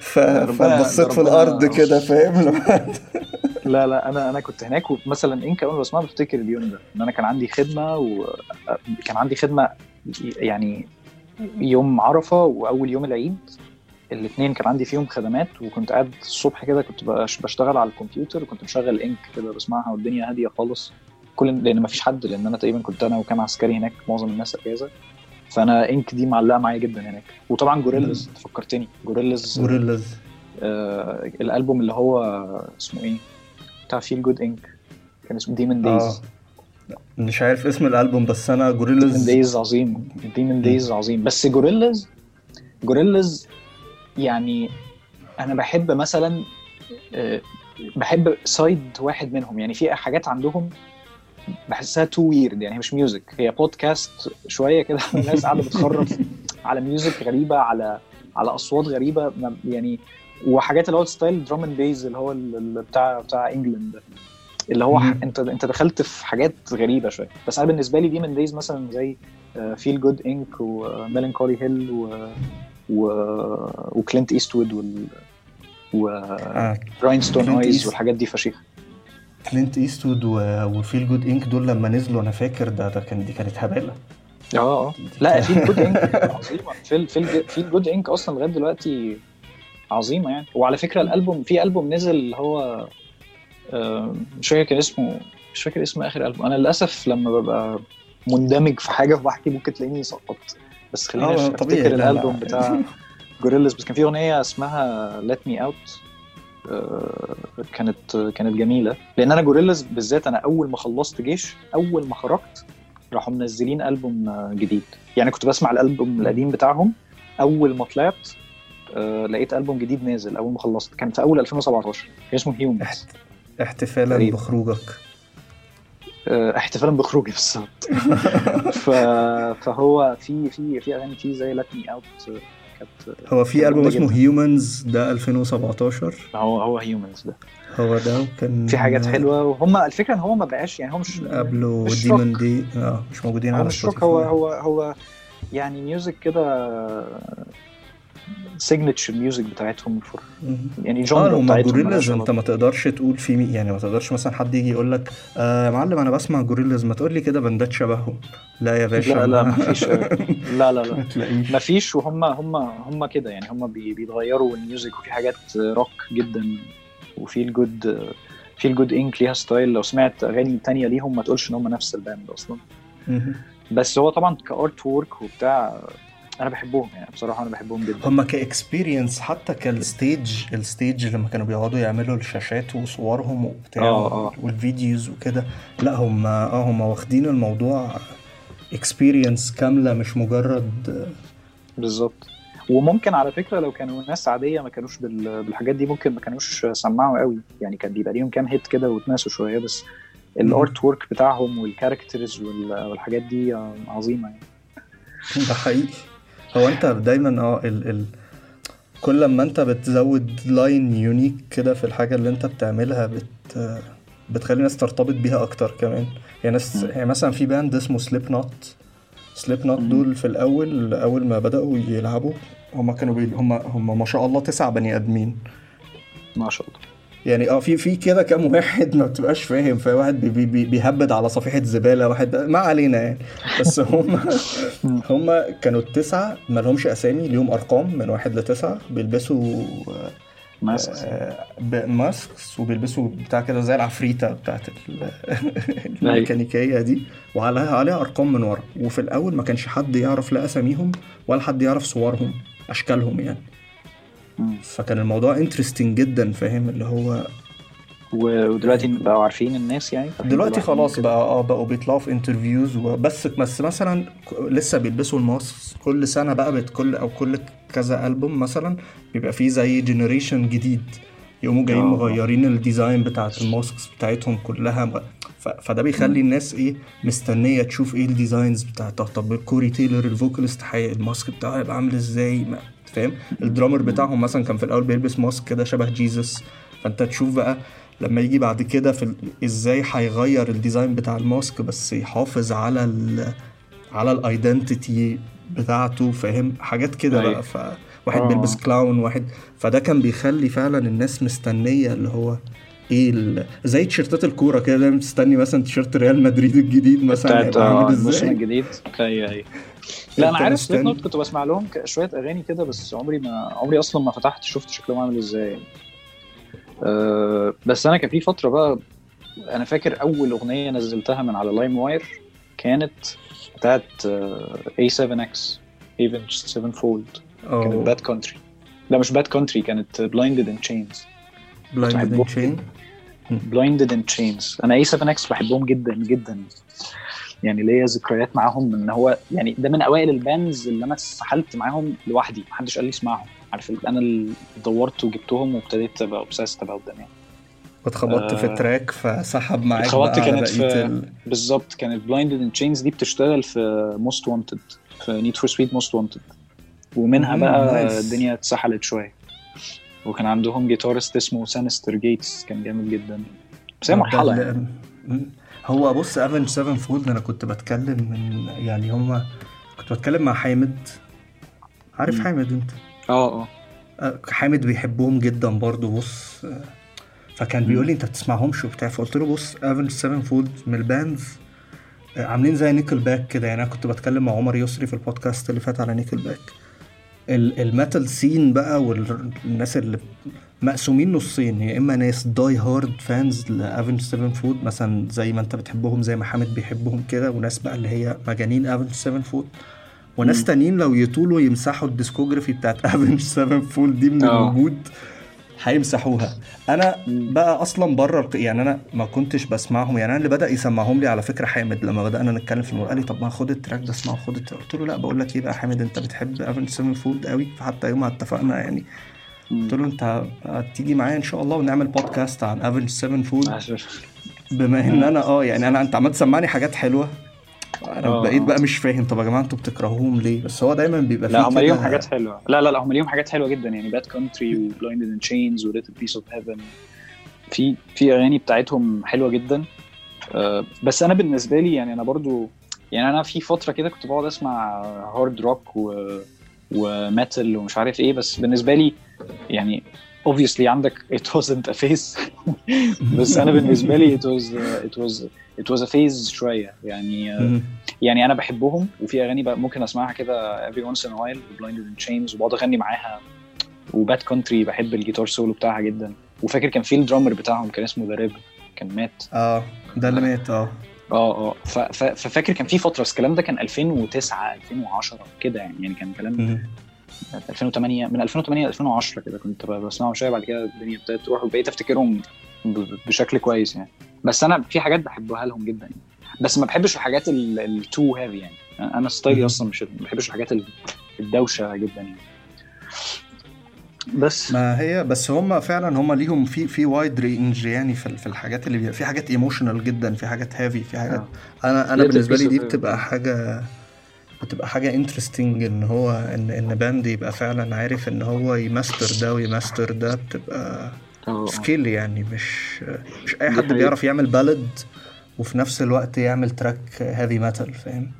<laughs> فبصيت في الأرض كده فاهم؟ <laughs> لا لا أنا أنا كنت هناك ومثلا Ink اول ما بسمعها بفتكر اليوم ده إن أنا كان عندي خدمة وكان عندي خدمة يعني يوم عرفة وأول يوم العيد. الاثنين كان عندي فيهم خدمات وكنت قاعد الصبح كده كنت بش- بشتغل على الكمبيوتر وكنت مشغل Ink كده بسمعها والدنيا هادية خالص. كل لأن ما فيش حد لأن أنا تقريبا كنت أنا وكام عسكري هناك معظم الناس أجازة. فأنا Ink دي معلقة معايا جدا هناك. وطبعا جوريلاز فكرتني جوريلاز جوريلاز آه الألبوم اللي هو اسمه إيه؟ بتاع Feel Good Inc كان اسمه Demon Days مش عارف اسم الألبوم بس أنا Demon جوريلاز Days عظيم. Demon Days عظيم. بس جوريلاز جوريلاز يعني أنا بحب مثلا آه، بحب side واحد منهم. يعني في حاجات عندهم بحسها too weird يعني مش music هي بودكاست شوية كده <laughs> الناس قاعدة بتخرف على music غريبة على على أصوات غريبة. يعني وحاجات اللي هو style drum and bass اللي هو بتاع بتاع انجلاند ده. اللي هو. انت انت دخلت في حاجات غريبة شوية. بس أنا بالنسبة لي Demon Days مثلا زي Feel Good Inc و Melancholy Hill و و و Clint Eastwood وال. و Rhinestone Clint Eyes والحاجات دي فشيخة. Clint Eastwood و... و Feel Good Inc دول لما نزلوا أنا فاكر ده ده كان دي كانت هبالة. آه آه. لا Feel Good Inc عظيمة. Feel Feel Feel Good Inc أصلا لغاية دلوقتي عظيمة يعني. وعلى فكرة الالبوم في ألبوم نزل اللي هو آه، مش فاكر كان اسمه مش فاكر اسم آخر ألبوم. أنا للأسف لما ببقى مندمج في حاجة وبحكي ممكن تلاقيني سقطت. بس خليني آه، أفتكر. الألبوم بتاع جوريلاز بس كان في أغنية اسمها Let Me Out كانت كانت جميلة. لأن أنا جوريلاز بالذات أنا أول ما خلصت جيش أول ما خرجت راحوا منزلين ألبوم جديد. يعني كنت بسمع الألبوم القديم بتاعهم. أول ما طلعت آه، لقيت ألبوم جديد نازل أول ما خلصت. كان في أول 2017 كان اسمه Humanz احت... احتفالا. بخروجك. احتفالا بخروجي بالظبط. <laughs> فهو في في في أغاني فيه زي Let Me Out كانت هو في كان ألبوم اسمه. Humanz ده 2017 هو هو هيومنز ده هو ده وكان في حاجات حلوة وهم الفكرة إن هو ما بقاش يعني هو مش قبله ديمون. دي آه مش موجودين على مش روك هو هو هو يعني ميوزك كده سيجنتشر ميوزك بتاعتهم فور يعني جونرا هم بتاعتهم جوريلاز انت. ما تقدرش تقول في مي يعني ما تقدرش مثلا حد يجي يقول لك آه يا معلم أنا بسمع جوريلاز ما تقول لي كده بندات شبههم. لا يا باشا لا لا ما فيش <laughs> لا لا ما لا. ما فيش وهم هم هم كده. يعني هم بي- بيتغيروا الميوزك وفي حاجات روك جدا و Feel Good Feel Good Inc ليها style لو سمعت أغاني تانية ليهم ما تقولش إن هم نفس ال band أصلا. بس هو طبعا ك artwork وبتاع أنا بحبهم يعني بصراحة أنا بحبهم جدا. هما ك experience حتى كال stage ال stage لما كانوا بيقعدوا يعملوا الشاشات وصورهم وبتاع آه، آه. وال videos وكده لا هم آه هم واخدين الموضوع experience كاملة مش مجرد بالظبط. وممكن على فكرة لو كانوا ناس عادية ما كانوش بال- بالحاجات دي ممكن ما كانوش سمعوا قوي. يعني كان بيبقى ليهم كام hit كده واتناسوا شوية بس ال artwork بتاعهم وال characters وال- والحاجات دي عظيمة يعني. ده حقيقي. هو انت دايما آه ال ال كل ما انت بتزود line unique كده في الحاجة اللي انت بتعملها بت بتخلي الناس ترتبط بيها أكتر كمان يعني ناس. يعني مثلا في band اسمه Slipknot Slipknot. دول في الأول أول ما بدأوا يلعبوا هم كانوا بي... هم هم ما شاء الله تسع بني آدمين ما شاء الله يعني آه في في كده كام واحد ما بتبقاش فاهم في واحد بي بي بي بيهبد على صفيحة زبالة واحد ما علينا يعني. بس هم <laughs> هم كانوا التسعة ما لهمش أسامي ليهم أرقام من واحد لتسعة بيلبسوا mask آه، masks وبيلبسوا بتاع كده زي العفريتة بتاعت ال- <laughs> الميكانيكية دي وعليها عليها أرقام من ورا. وفي الأول ما كانش حد يعرف لا أساميهم ولا حد يعرف صورهم أشكالهم يعني. فكان الموضوع interesting جدا فاهم؟ اللي هو ودلوقتي بقوا عارفين الناس يعني؟ دلوقتي خلاص. بقى آه بقوا بيطلعوا في interviews وبس بس مثلا لسه بيلبسوا ال mask كل سنة بقى بت كل أو كل كذا ألبوم مثلا بيبقى فيه زي generation جديد. يقوموا جايين آه. مغيرين ال design بتاعت ال masks بتاعتهم كلها فده بيخلي الناس إيه مستنية تشوف إيه ال designs بتاعتها. طب Corey Taylor ال vocalist ال mask بتاعه هيبقى عامل إزاي؟ فاهم ال drummer بتاعهم مثلا كان في الأول بيلبس mask كده شبه Jesus فأنت تشوف بقى لما يجي بعد كده في ال- إزاي هيغير ال design بتاع ال mask بس يحافظ على ال على ال identity بتاعته فاهم حاجات كده. بقى فواحد آه. بيلبس clown واحد فده كان بيخلي فعلا الناس مستنية اللي هو إيه. زي تيشيرتات الكورة كده دايما مستني مثلا تيشيرت ريال مدريد الجديد مثلا بتاعت آه، الموسم الجديد. أيوه أيوه لا <laughs> أنا عارف مستني. نوت كنت بسمع لهم شوية أغاني كده بس عمري ما عمري أصلا ما فتحت شفت شكلهم عامل إزاي. أه بس أنا كان في فترة بقى أنا فاكر أول أغنية نزلتها من على LimeWire كانت بتاعت آه، A7X Avenged Sevenfold. كانت آه Bat Country لا مش Bat Country كانت Blinded in Chains blind بحبهم. chain Blinded in Chains أنا A7X بحبهم جدا جدا. يعني ليا ذكريات معاهم إن هو يعني ده من أوائل ال bands اللي أنا اتسحلت معاهم لوحدي محدش قال لي اسمعهم. عارف أنا اللي دورت وجبتهم وابتديت أبقى obsessed about them يعني. واتخبطت في آه. track فسحب معاك اتخبطت كانت في- ال... بالظبط كانت Blinded in Chains دي بتشتغل في Most Wanted في Need for Speed Most Wanted ومنها مم، بقى. الدنيا اتسحلت شوية. وكان عندهم guitarist اسمه Synyster Gates كان جامد جدا. بس هي مرحلة يعني. هو بص افنج 7 فولد أنا كنت بتكلم من يعني هما كنت بتكلم مع حامد. عارف مم. حامد أنت؟ آه آه. آه، حامد بيحبهم جدا برضو بص. آه، فكان. بيقول لي أنت بتسمعهمش وبتاع فقلت له بص Avenged Sevenfold من ال bands آه، عاملين زي Nickelback كده. يعني أنا كنت بتكلم مع عمر يسري في البودكاست اللي فات على Nickelback ال metal scene بقى والناس اللي مقسومين نصين يا إما ناس die-hard fans ل Avenged Sevenfold مثلا زي ما أنت بتحبهم زي ما حامد بيحبهم كده وناس بقى اللي هي مجانين Avenged Sevenfold وناس. تانيين لو يطولوا يمسحوا ال discography بتاعت Avenged Sevenfold دي من آه. الوجود هيمسحوها. أنا. بقى أصلا بره يعني أنا ما كنتش بسمعهم يعني أنا اللي بدأ يسمعهم لي على فكرة حامد لما بدأنا نتكلم في الموضوع. قال لي طب ما خد ال track ده اسمعه خد ال track قلت له لا بقول لك إيه بقى حامد أنت بتحب Avenged Sevenfold قوي فحتى يوم ما اتفقنا يعني. قلت له أنت هتيجي معايا إن شاء الله ونعمل بودكاست عن Avenged Sevenfold بما إن أنا آه يعني أنا أنت عمال تسمعني حاجات حلوة. أنا آه. بقيت بقى مش فاهم طب يا جماعة أنتوا بتكرهوهم ليه؟ بس هو دايما بيبقى لا فيه هم كده- ليهم حاجات حلوة. لا لا لا هم ليهم حاجات حلوة جدا. يعني Bat Country و Blinded in Chains و Little Piece of Heaven في في أغاني بتاعتهم حلوة جدا. آه، بس أنا بالنسبة لي يعني أنا برضو يعني أنا في فترة كده كنت بقعد أسمع hard rock و و metal ومش عارف إيه بس بالنسبة لي يعني obviously عندك it wasn't a phase. <laughs> بس أنا بالنسبة لي it was it was it was a phase شوية. يعني مم. يعني أنا بحبهم وفي أغاني بقى ممكن أسمعها كده every once in a while Blinded in Chains وبقعد أغني معاها. و Bat Country بحب ال guitar solo بتاعها جدا. وفاكر كان في ال drummer بتاعهم كان اسمه The Rev كان مات. آه ده اللي مات آه. آه آه. ففاكر كان في فترة بس الكلام ده كان 2009 2010 كده يعني يعني كان كلام. 2008 من 2008 ل 2010 كده كنت بسمعهم شوية بعد كده الدنيا ابتدت تروح وبقيت أفتكرهم ب- بشكل كويس يعني بس أنا في حاجات بحبها لهم جدا يعني بس ما بحبش الحاجات ال too heavy يعني أنا style ي. أصلا مش ما بحبش الحاجات ال- الدوشة جدا يعني بس ما هي بس هم فعلا هم ليهم في في wide range يعني في في الحاجات اللي بي... في حاجات emotional جدا في حاجات heavy في حاجات آه. أنا أنا بالنسبة لي دي بتبقى. حاجة بتبقى حاجة interesting إن هو إن إن band يبقى فعلا عارف إن هو يماستر ده ويماستر ده بتبقى آه skill يعني مش مش أي حد. بيعرف يعمل ballad وفي نفس الوقت يعمل track heavy metal فاهم.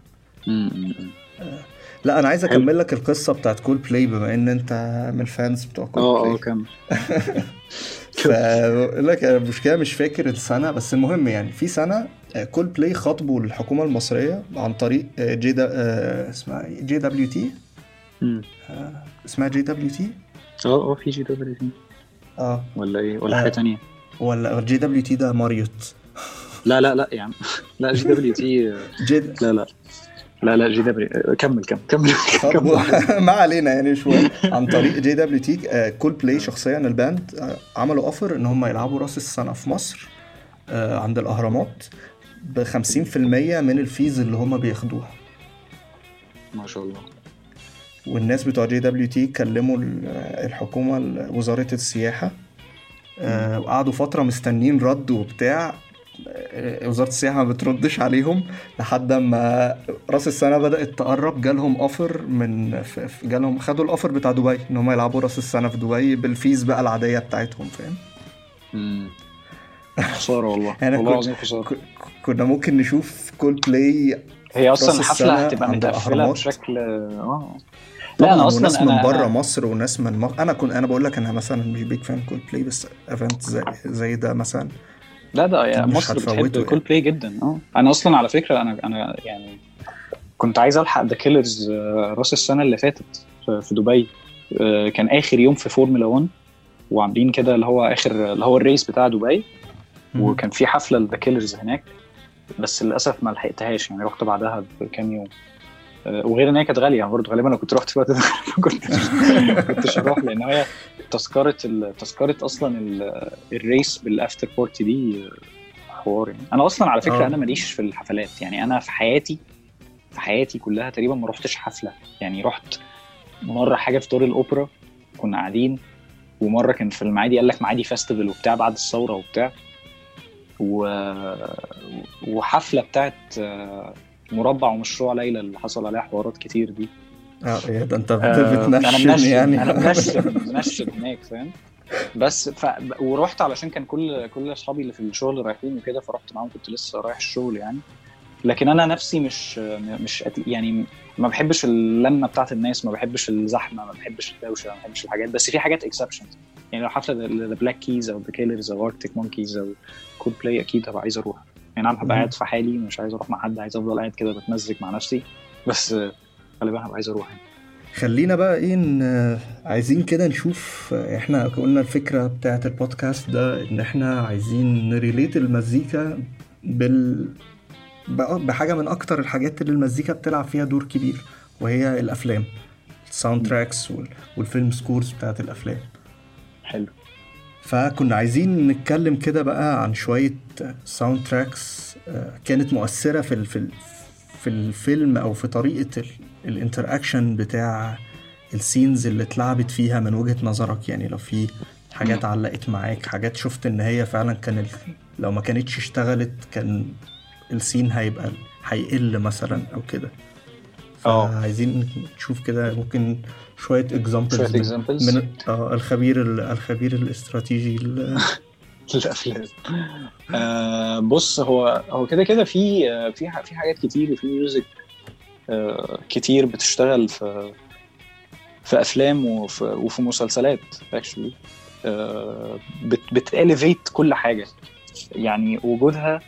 لا أنا عايز. أكمل لك القصة بتاعت كول بلاي بما إن أنت من ال fans بتوع Cold آه آه play كمل <laughs> لك المشكلة مش فاكر السنة بس المهم يعني في سنة كول بلاي خاطبوا الحكومة المصرية عن طريق آه، JW آه، اسمها؟ JWT. اسمها JWT آه آه في JWT آه. ولا إيه؟ ولا آه. حاجة تانية؟ ولا JWT ده ماريوت لا لا لا يا عم. <laughs> لا JWT جي لا لا. لا لا جي دبليو كمل كمل كمل خاطبوا <laughs> <laughs> ما علينا يعني شوية. عن طريق جي دبليو تي كول بلاي شخصيا ال band آه، عملوا offer إن هم يلعبوا راس السنة في مصر آه، عند الأهرامات. ب 50% من ال fees اللي هم بياخدوها. ما شاء الله. والناس بتوع JWT كلموا ال- الحكومة ال- وزارة السياحة آه، وقعدوا فترة مستنين رد وبتاع آه، وزارة السياحة ما بتردش عليهم لحد ما راس السنة بدأت تقرب جالهم offer من جالهم خدوا ال offer بتاع دبي إن هم يلعبوا راس السنة في دبي بال fees بقى العادية بتاعتهم فاهم. خسارة والله. <laughs> والله العظيم خسارة. كنا ممكن نشوف كول بلاي هي أصلا الحفله هتبقى متقفلة. بشكل آه. لا أنا أصلا من أنا بره. مصر وناس من مصر. أنا كنت أنا بقول لك أنا مثلا مش big fan Coldplay بس event زي, زي ده مثلا لا ده يعني مش مصر بتحب يعني. كول بلاي جدا. آه. أنا أصلا على فكرة أنا أنا يعني كنت عايز ألحق The Killers راس السنة اللي فاتت في في دبي. آه، كان آخر يوم في فورمولا 1 وعاملين كده اللي هو اخر اللي هو ال race بتاع دبي. وكان في حفلة ل The Killers هناك. بس للأسف ما لحقتهاش يعني رحت بعدها بكام يوم. آه، وغير إن هي كانت غالية برضه غالبا لو كنت رحت في الوقت ده <laughs> ما كنتش هروح لأن هي تذكرة تذكرة أصلا ال- race بال after party دي آه، حوار يعني. أنا أصلا على فكرة آه. أنا ماليش في الحفلات يعني أنا في حياتي في حياتي كلها تقريبا ما رحتش حفلة. يعني رحت مرة حاجة في دور الأوبرا كنا قاعدين ومرة كان في المعادي قال لك معادي festival وبتاع بعد الثورة وبتاع. و... وحفلة بتاعت آه، مربع ومشروع ليلى اللي حصل عليها حوارات كتير دي. آه يا ده أنت آه، أنا بت mention mention يعني. أنا <laughs> mention هناك فاهم؟ بس ف... ورحت علشان كان كل كل أصحابي اللي في الشغل رايحين وكده فرحت معاهم كنت لسه رايح الشغل يعني. لكن أنا نفسي مش مش يعني ما بحبش اللمة بتاعت الناس ما بحبش الزحمة ما بحبش الدوشة ما بحبش الحاجات بس في حاجات exceptions يعني لو حفله The Black Keys أو The Killers أو Arctic Monkeys أو كول بلاي أكيد هبقى عايز أروح يعني أنا هبقى. قاعد في حالي مش عايز أروح مع حد عايز أفضل قاعد كده بتمزج مع نفسي بس غالبا هبقى عايز أروح يعني. خلينا بقى إيه إن عايزين كده نشوف إحنا قلنا الفكرة بتاعت البودكاست ده إن إحنا عايزين ن relate المزيكا بال بحاجة من أكتر الحاجات اللي المزيكا بتلعب فيها دور كبير وهي الأفلام ال soundtracks وال- وال- film scores بتاعت الأفلام حلو. فكنا عايزين نتكلم كده بقى عن شوية soundtracks كانت مؤثرة في في ال- في الفيلم أو في طريقة ال interaction بتاع ال scenes اللي اتلعبت فيها من وجهة نظرك؟ يعني لو في حاجات علقت معاك حاجات شفت إن هي فعلا كان لو ما كانتش اشتغلت كان ال scene هيبقى هيقل مثلا أو كده. آه. فعايزين نشوف كده ممكن شوية examples من آه الخبير ال- الخبير الاستراتيجي ال- <laughs> الأفلام. آه بص هو هو كده كده في آه، في في حاجات كتير وفي music آه كتير بتشتغل في في أفلام وفي, وفي مسلسلات actually آه بت بت elevate كل حاجة. يعني وجودها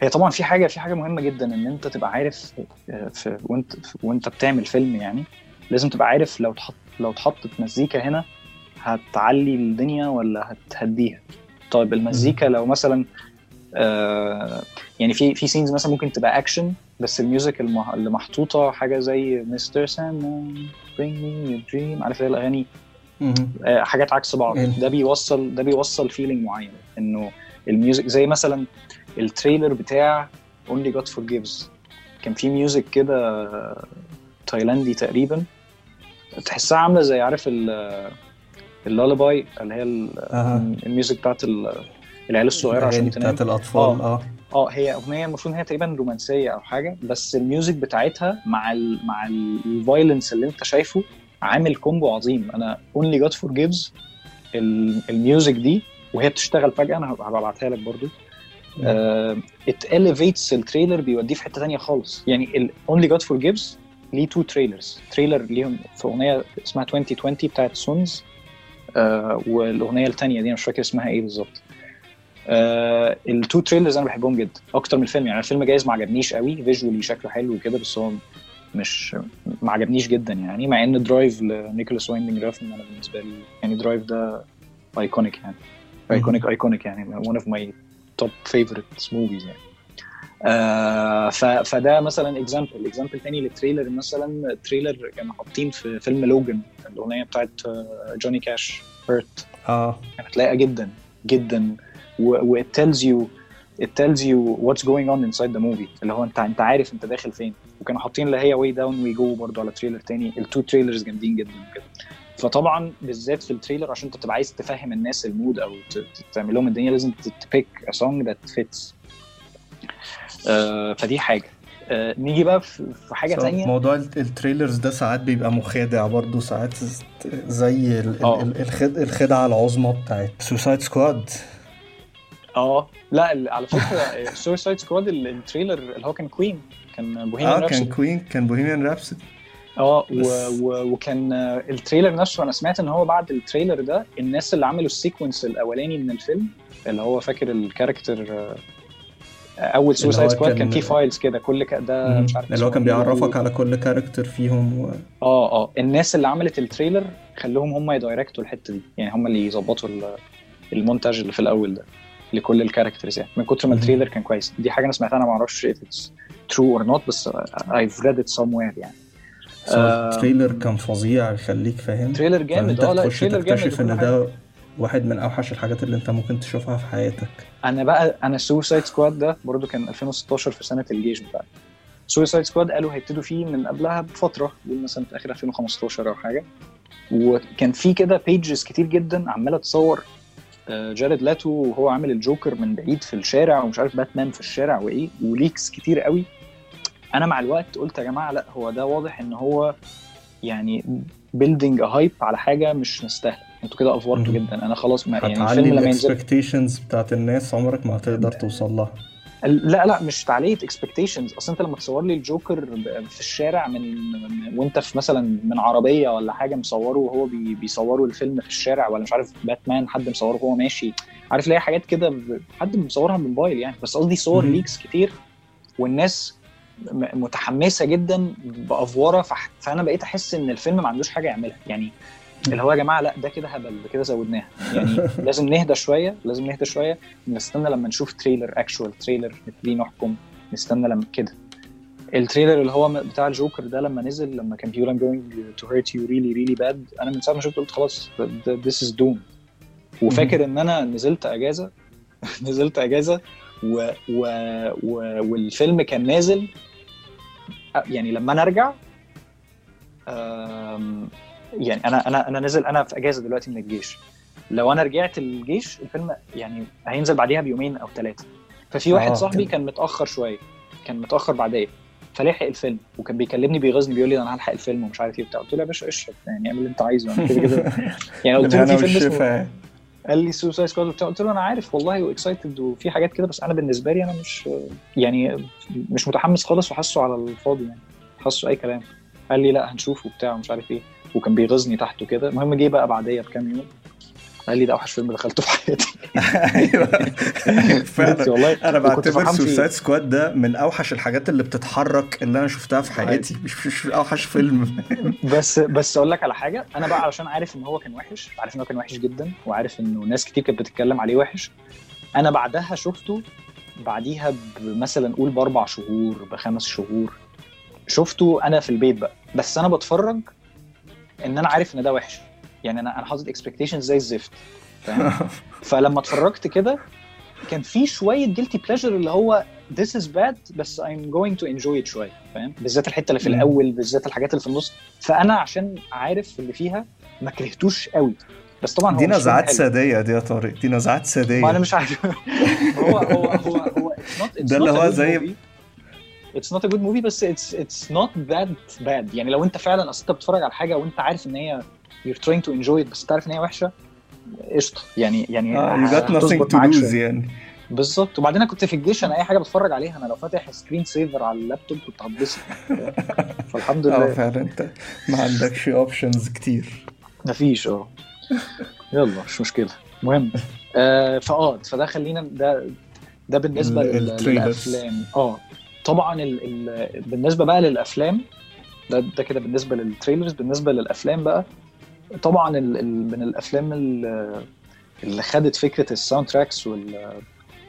هي طبعا في حاجة في حاجة مهمة جدا إن أنت تبقى عارف آه، في وأنت وأنت بتعمل فيلم يعني. لازم تبقى عارف لو تحط لو اتحطت مزيكا هنا هتعلي الدنيا ولا هتهديها؟ طيب المزيكا لو مثلا آه يعني في في scenes مثلا ممكن تبقى اكشن بس ال music اللي محطوطة حاجة زي Mister Sandman bring me a dream عارف الأغاني. آه، حاجات عكس بعض. ده بيوصل ده بيوصل feeling معين إنه ال music زي مثلا ال trailer بتاع Only God Forgives. كان في music كده تايلاندي تقريبا. تحسها عاملة زي عارف ال- lullaby اللي هي. ال music بتاعت ال- العيال الصغيرة عشان تنام بتاعت الأطفال آه. آه. آه هي أغنية المفروض إن هي تقريبا رومانسية أو حاجة بس ال music بتاعتها مع ال مع violence اللي أنت شايفه عامل combo عظيم. أنا Only God Forgives ال music دي وهي بتشتغل فجأة. أنا هبقى هبعتها لك برضو. it elevates ال trailer بيوديه في حتة تانية خالص. يعني Only God Forgives ليه two trailers trailer ليهم في أغنية اسمها 2020 بتاعت سونز آه والأغنية الثانية دي أنا مش فاكر اسمها إيه بالظبط. آه ال two trailers أنا بحبهم جدا أكتر من الفيلم يعني الفيلم جايز ما عجبنيش قوي visually شكله حلو وكده بس هو مش ما عجبنيش جدا يعني مع إن Drive لنيكولاس وايندنج ريفن أنا بالنسبة لي يعني Drive ده iconic يعني. iconic iconic يعني one of my top favorites movies يعني. آه فده مثلا example example تاني لل trailer مثلا trailer كانوا حاطين في فيلم Logan الأغنية بتاعت جوني كاش Hurt آه. كانت لايقه جدا جدا. و it tells you it tells you what's going on inside the movie. اللي هو انت انت عارف انت داخل فين. وكانوا حاطين اللي هي way down we go برضو على trailer تاني. ال two trailers جامدين جدا وكده. فطبعا بالذات في ال trailer عشان انت تبقى عايز تفهم الناس ال mood أو تعمل لهم الدنيا لازم ت pick song that fits. آه فدي حاجة آه نيجي بقى في حاجة. تانية موضوع ال ت- ال trailers ده ساعات بيبقى مخادع برضه ساعات زي آه. ال- الخد- الخدعة العظمى بتاعت Suicide Squad آه لا على فكرة Suicide Squad ال trailer اللي هو كان Queen كان Bohemian آه كان كوين كان بوهيميان رابسودي آه. وكان آه، ال trailer نفسه أنا سمعت إن هو بعد ال trailer ده الناس اللي عملوا ال sequence الأولاني من الفيلم اللي هو فاكر ال character آه، أول Suicide Squad كان كان- فيه files كده كل ك... ده مش عارف اللي هو كان. بيعرفك على كل character فيهم و... آه آه الناس اللي عملت ال trailer خلوهم هم ي direct وا الحتة دي يعني هم اللي يظبطوا ال- المونتاج اللي في الأول ده لكل ال characters يعني من كتر ما. ال trailer كان كويس دي حاجة أنا سمعتها أنا ما أعرفش if it's true or not بس I've read it somewhere يعني So آه. ال trailer كان فظيع يخليك فاهم trailer جامد آه لا تخش ال trailer جامد تكتشف إن. ده واحد من أوحش الحاجات اللي أنت ممكن تشوفها في حياتك. أنا بقى أنا Suicide Squad ده برضو كان 2016 في سنة الجيش بتاعي. Suicide Squad قالوا هيبتدوا فيه من قبلها بفترة مثلا في آخر 2015 أو حاجة. وكان في كده pages كتير جدا عمالة تصور آه، جاريد لاتو وهو عامل الجوكر من بعيد في الشارع ومش عارف باتمان في الشارع وإيه و leaks كتير قوي. أنا مع الوقت قلت يا جماعة لأ هو ده واضح إن هو يعني building hype على حاجة مش مستاهلة. أنتوا كده افورتوا. جدا. أنا خلاص ما يعني الفيلم لما ينزل ال expectations بتاعت الناس عمرك ما هتقدر توصل لها. لا لا مش تعلية expectations أصل أنت لما تصور لي الجوكر في الشارع من وأنت في مثلا من عربية ولا حاجة مصوره وهو بي بيصوروا الفيلم في الشارع ولا مش عارف باتمان حد مصوره وهو ماشي. عارف ليه حاجات كده حد مصورها بموبايل يعني. بس قصدي صور. leaks كتير والناس متحمسة جدا بأفورة. فأنا بقيت أحس إن الفيلم ما عندوش حاجة يعملها. يعني اللي هو يا جماعة لا ده كده هبل ده كده زودناها. يعني <laughs> لازم نهدى شوية لازم نهدى شوية نستنى لما نشوف trailer actual trailer نبتدي نحكم نستنى لما كده. التريلر اللي هو بتاع الجوكر ده لما نزل لما كان بيقول I'm going to hurt you really really bad أنا من ساعة ما شفته قلت خلاص this is doom وفاكر إن أنا نزلت أجازة <laughs> نزلت أجازة و... و... و... والفيلم كان نازل يعني لما أنا أرجع أم... يعني أنا أنا أنا نازل أنا في أجازة دلوقتي من الجيش. لو أنا رجعت الجيش الفيلم يعني هينزل بعديها بيومين أو ثلاثة ففي واحد آه، صاحبي. كان متأخر شوية كان متأخر بعديه فلحق الفيلم وكان بيكلمني بيغيظني بيقول لي أنا هلحق الفيلم ومش عارف إيه وبتاع. قلت له يا باشا اشرب يعني اعمل اللي أنت عايزه أنا كده كده <laughs> يعني قلت له في فيلم اسمه قال لي Suicide Squad وبتاع. قلت له أنا عارف والله و excited وفي حاجات كده بس أنا بالنسبة لي أنا مش يعني مش متحمس خالص وحاسه على الفاضي يعني حاسه أي كلام. قال لي لا هنشوف وبتاع ومش عارف إيه. وكان بيغيظني تحته كده. المهم جه بقى بعديها بكام يوم قال لي ده أوحش فيلم دخلته في حياتي. أيوه. <laughs> فعلا. والله أنا بعتبر. سوسايد سكواد ده من أوحش الحاجات اللي بتتحرك اللي أنا شفتها في حياتي. مش مش أوحش فيلم. <laughs> بس بس أقول لك على حاجة. أنا بقى علشان عارف إن هو كان وحش عارف إن هو كان وحش جدا وعارف إنه ناس كتير كانت بتتكلم عليه وحش أنا بعدها شفته بعديها مثلا قول بأربع شهور بخمس شهور. شفته أنا في البيت بقى. بس أنا بتفرج ان أنا عارف ان ده وحش. يعني أنا أنا حاطط expectations زي الزفت. <laughs> فلما اتفرجت كده كان في شوية guilty pleasure اللي هو this is bad بس I'm going to enjoy it شوية. فاهم؟ بالذات الحتة اللي في. الأول بالذات الحاجات اللي في النص. فأنا عشان عارف اللي فيها ما كرهتوش قوي. بس طبعا هو دي نزعات. سادية دي يا طارق. دي نزعات ساديه ما أنا مش عارف. <laughs> هو هو هو هو not, ده اللي هو زي- movie. It's not a good movie بس it's it's not that bad. يعني لو انت فعلا اصل أنت بتتفرج على حاجة وأنت عارف إن هي you're trying to enjoy it بس انت عارف إن هي وحشة قشطة. يعني يعني آه you got nothing هتظبط to معاك lose شوية. يعني. بالظبط. وبعدين أنا كنت في الجيش أنا أي حاجة بتفرج عليها أنا لو فاتح screen saver على اللابتوب كنت هتبسط. <laughs> فالحمد آه لله. فعلا أنت ما عندكش options كتير. مفيش آه. يلا مش مشكلة. المهم <laughs> آه فآه فده خلينا ده ده بالنسبة. للأفلام. آه. طبعا ال ال بالنسبة بقى للأفلام ده ده كده بالنسبة لل trailers بالنسبة للأفلام بقى طبعا ال ال من الأفلام ال- اللي خدت فكرة ال soundtracks وال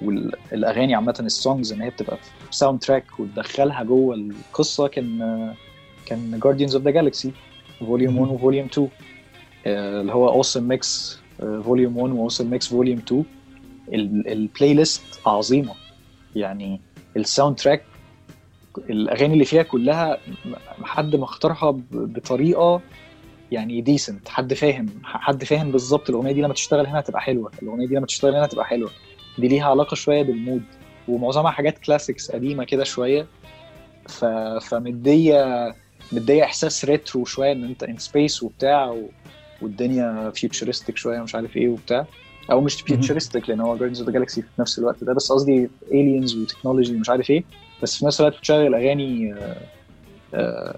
والاغاني عامة ال songs إن هي بتبقى في soundtrack وتدخلها جوه القصة كان كان Guardians of the Galaxy Volume 1 و Volume 2 آه، اللي هو Awesome Mix Volume 1 و Awesome Mix Volume 2 ال playlist عظيمة. يعني ال soundtrack الأغاني اللي فيها كلها حد مختارها بطريقة يعني decent حد فاهم حد فاهم بالظبط الأغنية دي لما تشتغل هنا هتبقى حلوة الأغنية دي لما تشتغل هنا هتبقى حلوة. دي ليها علاقة شوية بال mood ومعظمها حاجات classics قديمة كده شوية. ف... فمدية مدية إحساس retro شوية إن أنت in space وبتاع و... والدنيا futuristic شوية ومش عارف إيه وبتاع. أو مش futuristic لأن هو Guardians of the Galaxy في نفس الوقت ده بس قصدي aliens و technology ومش عارف إيه. بس في نفس الوقت بتشغل أغاني آه، آه،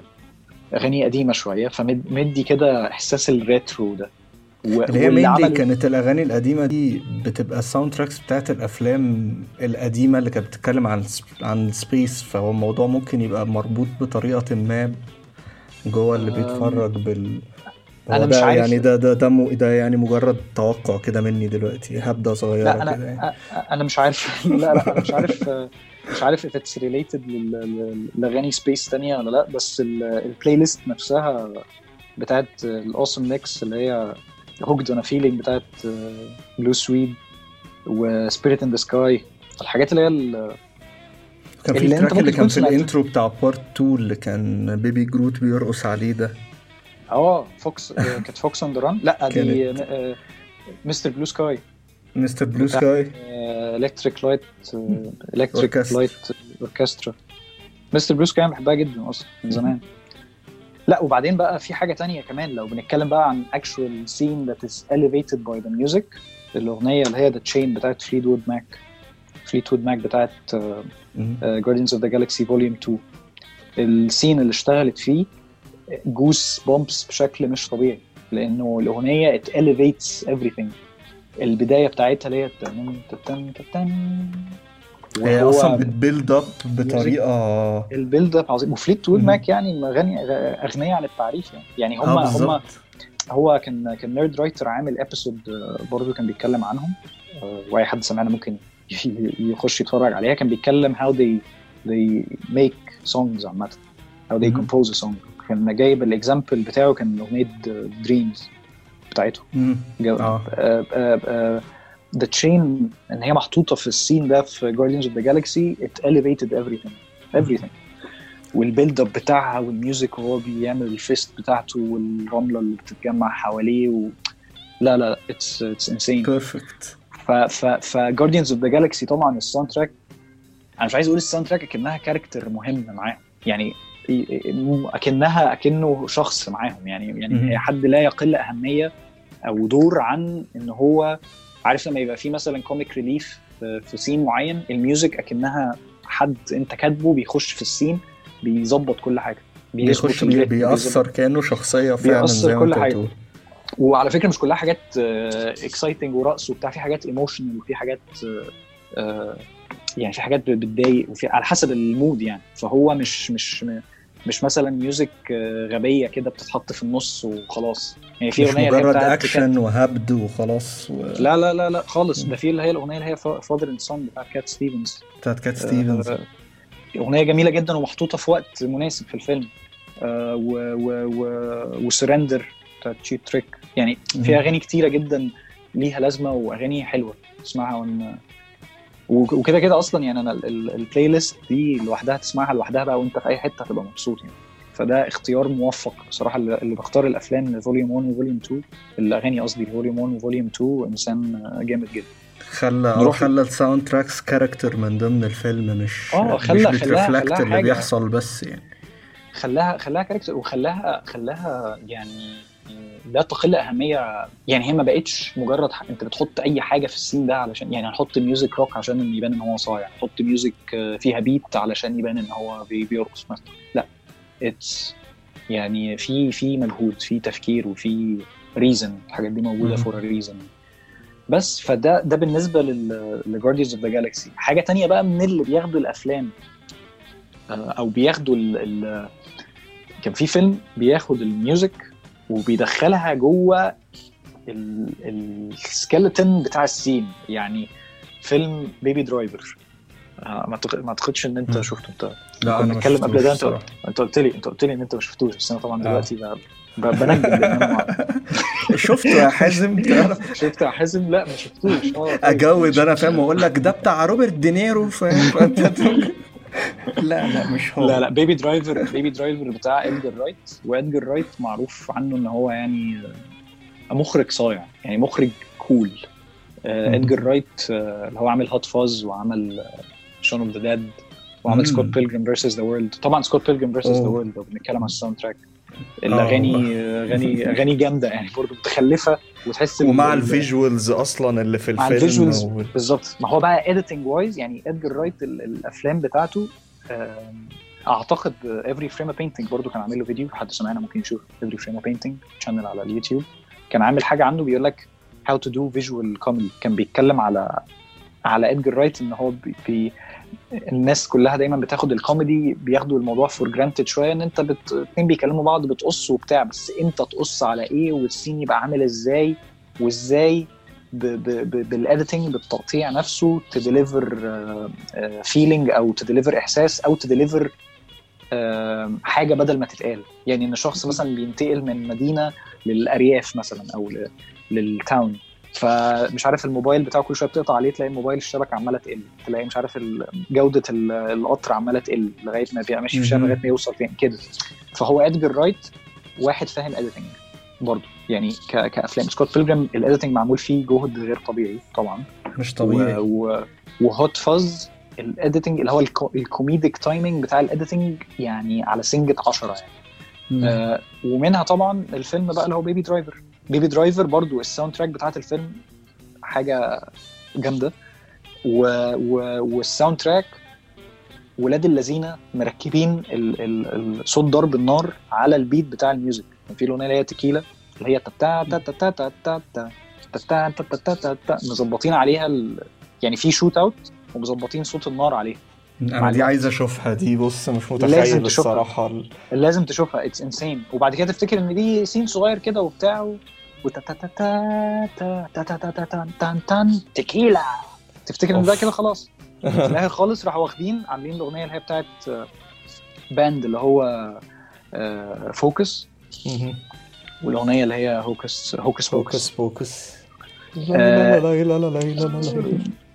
أغاني قديمة شوية فمدي كده إحساس ال retro ده و- اللي هي واللي مين دي عمله- كانت الأغاني القديمة دي بتبقى ال soundtracks بتاعت الأفلام القديمة اللي كانت بتتكلم عن عن ال space فهو الموضوع ممكن يبقى مربوط بطريقة ما جوه اللي بيتفرج بال أنا مش عارف- يعني ده ده ده, ده يعني مجرد توقع كده مني دلوقتي هبدة صغيرة كده أنا يعني. أنا مش عارف <laughs> لا لا أنا مش عارف مش عارف if it's related لل- لل- لأغاني space تانية ولا لأ بس ال- ال playlist نفسها بتاعت ال Awesome Mix اللي هي Hooked on a Feeling بتاعت Blue Swede و Spirit in the Sky الحاجات اللي هي كان في ال track اللي كان في. ال intro بتاع part 2 اللي كان Baby Groot بيرقص عليه ده. آه Fox كانت Fox on the Run لأ دي Mr. Blue Sky Mr. Blue Sky Electric Light Electric. Light Orchestra Mr. Blue Sky بحبها جدا أصلا من زمان. لا وبعدين بقى في حاجة تانية كمان. لو بنتكلم بقى عن actual scene that is elevated by the music الأغنية اللي هي The Chain بتاعت Fleetwood Mac Fleetwood Mac بتاعت Guardians of the Galaxy Volume 2 ال scene اللي اشتغلت فيه goosebumps بشكل مش طبيعي لأنه الأغنية it elevates everything. البداية بتاعتها اللي هي. هي أصلا بت build up بطريقه ال build up عظيم. و Fleetwood. Mac يعني اغاني أغنياء عن التعريف يعني. يعني هم آه هم هو كان كان Nerdwriter عامل episode برضه كان بيتكلم عنهم. آه، وأي حد سمعنا ممكن <laughs> يخش يتفرج عليها. كان بيتكلم how they they make songs عامة. how they مهم. compose a song. كان جايب ال example بتاعه كان أغنية Dreams بتاعته مم. جو- آه. آه، آه، آه، إن هي محطوطة في ال scene ده في Guardians of the Galaxy it elevated everything everything. وال build up بتاعها وال music وهو بيعمل ال fist بتاعته والرملة اللي بتتجمع حواليه و... لا لا it's it's insane perfect ف ف ف Guardians of the Galaxy طبعا ال soundtrack أنا مش عايز أقول ال soundtrack أكنها character مهم معاهم. يعني أكنها أكنه شخص معاهم. يعني. يعني حد لا يقل أهمية أو دور عن إن هو عارف لما يبقى في مثلا comic relief في scene معين ال music أكنها حد أنت كاتبه بيخش في ال scene بيظبط كل حاجة. بيخش بيأثر كأنه شخصية فعلا بيأثر زي كل. بتقول. وعلى فكرة مش كلها حاجات exciting ورقص وبتاع في حاجات emotional وفي حاجات آه، آه، يعني في حاجات بتضايق وفي على حسب ال mood يعني. فهو مش مش مش مثلا music آه، غبية كده بتتحط في النص وخلاص. يعني في أغنية مجرد اكشن وهبد وخلاص و... لا لا لا لا خالص. ده في اللي هي الأغنية اللي هي Father and Son بتاعت Cat Stevens. بتاعت Cat Stevens. آه، أغنية جميلة جدا ومحطوطة في وقت مناسب في الفيلم. آه، و و و و Surrender بتاعت Cheap Trick يعني. في أغاني كتيرة جدا ليها لازمة وأغاني حلوة. تسمعها ون... وكده كده أصلا يعني أنا ال- ال- ال playlist دي لوحدها تسمعها لوحدها بقى وأنت في أي حتة هتبقى مبسوط يعني. فده اختيار موفق بصراحة اللي بختار الأفلام Volume 1 و Volume 2 الأغاني قصدي Volume 1 و Volume 2 إنسان جامد جدا. خلى نروح- خلى ال soundtracks character من ضمن الفيلم مش آه، مش خلى- خلاها- بت reflect خلاها اللي. بيحصل بس يعني. خلاها خلاها character وخلاها خلاها يعني لا تقل أهمية يعني هي ما بقتش مجرد ح- أنت بتحط أي حاجة في ال scene ده علشان يعني هنحط music rock عشان يبان إن هو صايع نحط music فيها beat علشان يبان إن هو بي- بيرقص مثلا. لا it's يعني في في مجهود في تفكير وفي reason الحاجات دي موجودة. for reason بس فده ده بالنسبة ل Guardians of the Galaxy حاجة تانية بقى من اللي بياخدوا الأفلام آه، أو بياخدوا ال ال كان في فيلم بياخد الميوزك وبيدخلها جوه السكeleton بتاع السين. يعني فيلم بيبي درايفر آه، ما أعتقد- ما أعتقدش إن أنت. شفته. أنت لا كنا أنا ما بنتكلم قبل ده. أنت. أنت قلت لي أنت قلت لي إن أنت ما شفتوش بس أنا طبعا آه. دلوقتي ب- بنجم <laughs> شفته يا حازم؟ <laughs> تعرف. شفت يا حازم؟ لا ما شفتوش. آه طيب. أجود أنا فاهم وأقول لك ده بتاع روبرت دينيرو فاهم؟ <laughs> <laughs> لا لا مش هو لا لا Baby Driver Baby Driver بتاع Edgar Wright و Edgar Wright معروف عنه إن هو يعني مخرج صايع يعني مخرج cool. Edgar Wright اللي هو عامل Hot Fuzz وعمل Shaun of the Dead وعمل. Scott Pilgrim vs. the World طبعا Scott Pilgrim vs. the. World لو بنتكلم على ال soundtrack الاغاني آه. اغاني أغاني جامدة يعني برضه متخلفة وتحس ومع ال- ال visuals أصلا اللي في مع الفيلم ال visuals و- بالظبط ما هو بقى editing wise يعني Edgar Wright ال- الأفلام بتاعته أعتقد Every Frame a Painting برضو كان عامل له فيديو حد سمعنا ممكن يشوف Every Frame a Painting channel على اليوتيوب كان عامل حاجة عنه بيقول لك how to do visual comedy كان بيتكلم على على Edgar Wright إن هو بي الناس كلها دايما بتاخد الكوميدي بياخدوا الموضوع for granted شوية إن أنت بت... اتنين بيكلموا بعض بتقص وبتاع بس أنت تقص على إيه وال scene يبقى عامل إزاي وإزاي بال editing بالتقطيع نفسه ت deliver feeling أو ت deliver إحساس أو ت deliver حاجة بدل ما تتقال. يعني إن شخص مثلا بينتقل من مدينة للأرياف مثلا أو لل town فمش عارف الموبايل بتاعه كل شوية بتقطع عليه تلاقي الموبايل الشبكة عمالة تقل تلاقي مش عارف جودة ال- القطر عمالة تقل لغاية ما بيبقى ماشي في الشارع مهم. لغاية ما يوصل فين كده. فهو Edgar Wright واحد فاهم editing برضه. يعني ك- كأفلام. Scott Pilgrim ال editing معمول فيه جهد غير طبيعي طبعا. مش طبيعي. و... و... و Hot Fuzz ال editing اللي هو الكو... ال comedic timing بتاع ال editing يعني على سنجة 10 يعني. آه ومنها طبعا الفيلم بقى اللي هو Baby Driver Baby Driver برضو ال soundtrack بتاعت الفيلم حاجة جامده و... و... وال soundtrack ولاد الذين مركبين ال... ال... صوت ضرب النار على ال beat بتاع ال music في الاغنيه اللي هي Tequila اللي هي تا تا تا تا تا تا تا تا تا تا تا مظبطين عليها ال... يعني في shootout ومظبطين صوت النار عليها أنا دي عايز اشوفها دي بص مش متخيل لازم تشوفها. الصراحه لازم تشوفها it's insane وبعد كده تفتكر ان دي scene صغير كده وبتاع Tequila تفتكر ان ده كده خلاص في الآخر خالص راحوا واخدين عاملين الاغنيه اللي هي بتاعت band اللي هو Focus والاغنيه اللي هي Hocus Pocus Hocus Pocus لا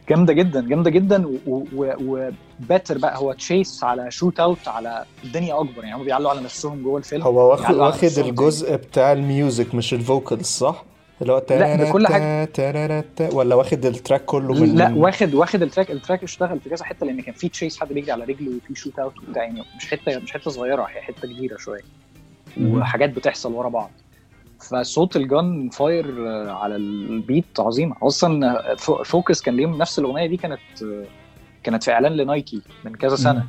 جامدة جدا جامدة جدا و better بقى هو chase على shootout على الدنيا أكبر يعني هم بيعلوا على نفسهم جوه الفيلم هو واخد واخد الجزء بتاع ال music مش ال vocals صح؟ اللي هو لا، كل. تارارتا- ولا واخد ال track كله من لا واخد واخد ال track ال track اشتغل في كذا حتة لأن كان في chase حد بيجري على رجله وفي shootout وبتاع يعني مش حتة مش حتة صغيره هي حتة كبيره شوية. وحاجات بتحصل ورا بعض فصوت ال gunfire على ال beat عظيم. أصلا فو- Focus كان ليهم نفس الأغنية دي كانت كانت في إعلان ل Nike من كذا سنة.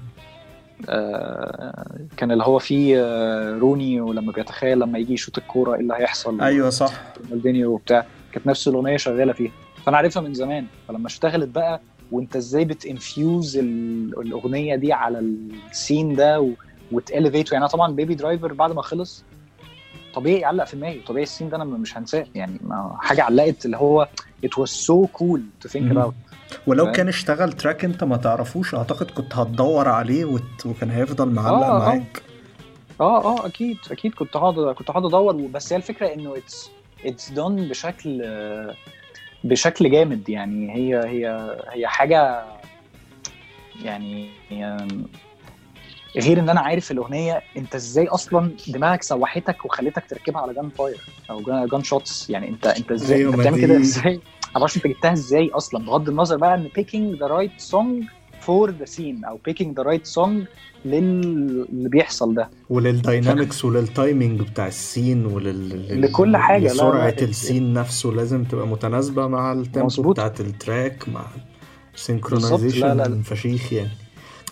آه، كان اللي هو فيه آه، Rooney ولما بيتخيل لما يجي يشوط الكورة إيه اللي هيحصل أيوه صح. رونالدينيو وبتاع. كانت نفس الأغنية شغالة فيها. فأنا عارفها من زمان. فلما اشتغلت بقى وأنت إزاي بت infuse ال- الأغنية دي على ال scene ده. وت elevate. يعني طبعا Baby Driver بعد ما خلص طبيعي يعلق في دماغي طبيعي ال scene ده أنا مش هنساه يعني حاجة علقت اللي هو was so cool to think مم. about ولو؟ كان اشتغل track أنت ما تعرفوش أعتقد كنت هتدور عليه وت... وكان هيفضل معلق آه، آه. معاك آه آه أكيد أكيد كنت هقعد كنت هقعد أدور بس هي الفكرة إنه it's it's done بشكل بشكل جامد يعني هي هي هي حاجة يعني آم، غير إن أنا عارف الأغنية أنت إزاي أصلا دماغك سوحتك وخلتك تركبها على gunfire أو gunshots يعني انت أنت إزاي أيوة، أنت بتعمل كده إزاي؟ ما أعرفش أنت جبتها إزاي أصلا. بغض النظر بقى إن picking the right song for the scene أو picking the right song لل- اللي بيحصل ده. ولل dynamics ولل timing بتاع ال scene ولل لل- لكل لسرعة ال- ال scene نفسه لازم تبقى متناسبة مع ال tempo. بتاعت ال track مع synchronization. فشيخ يعني.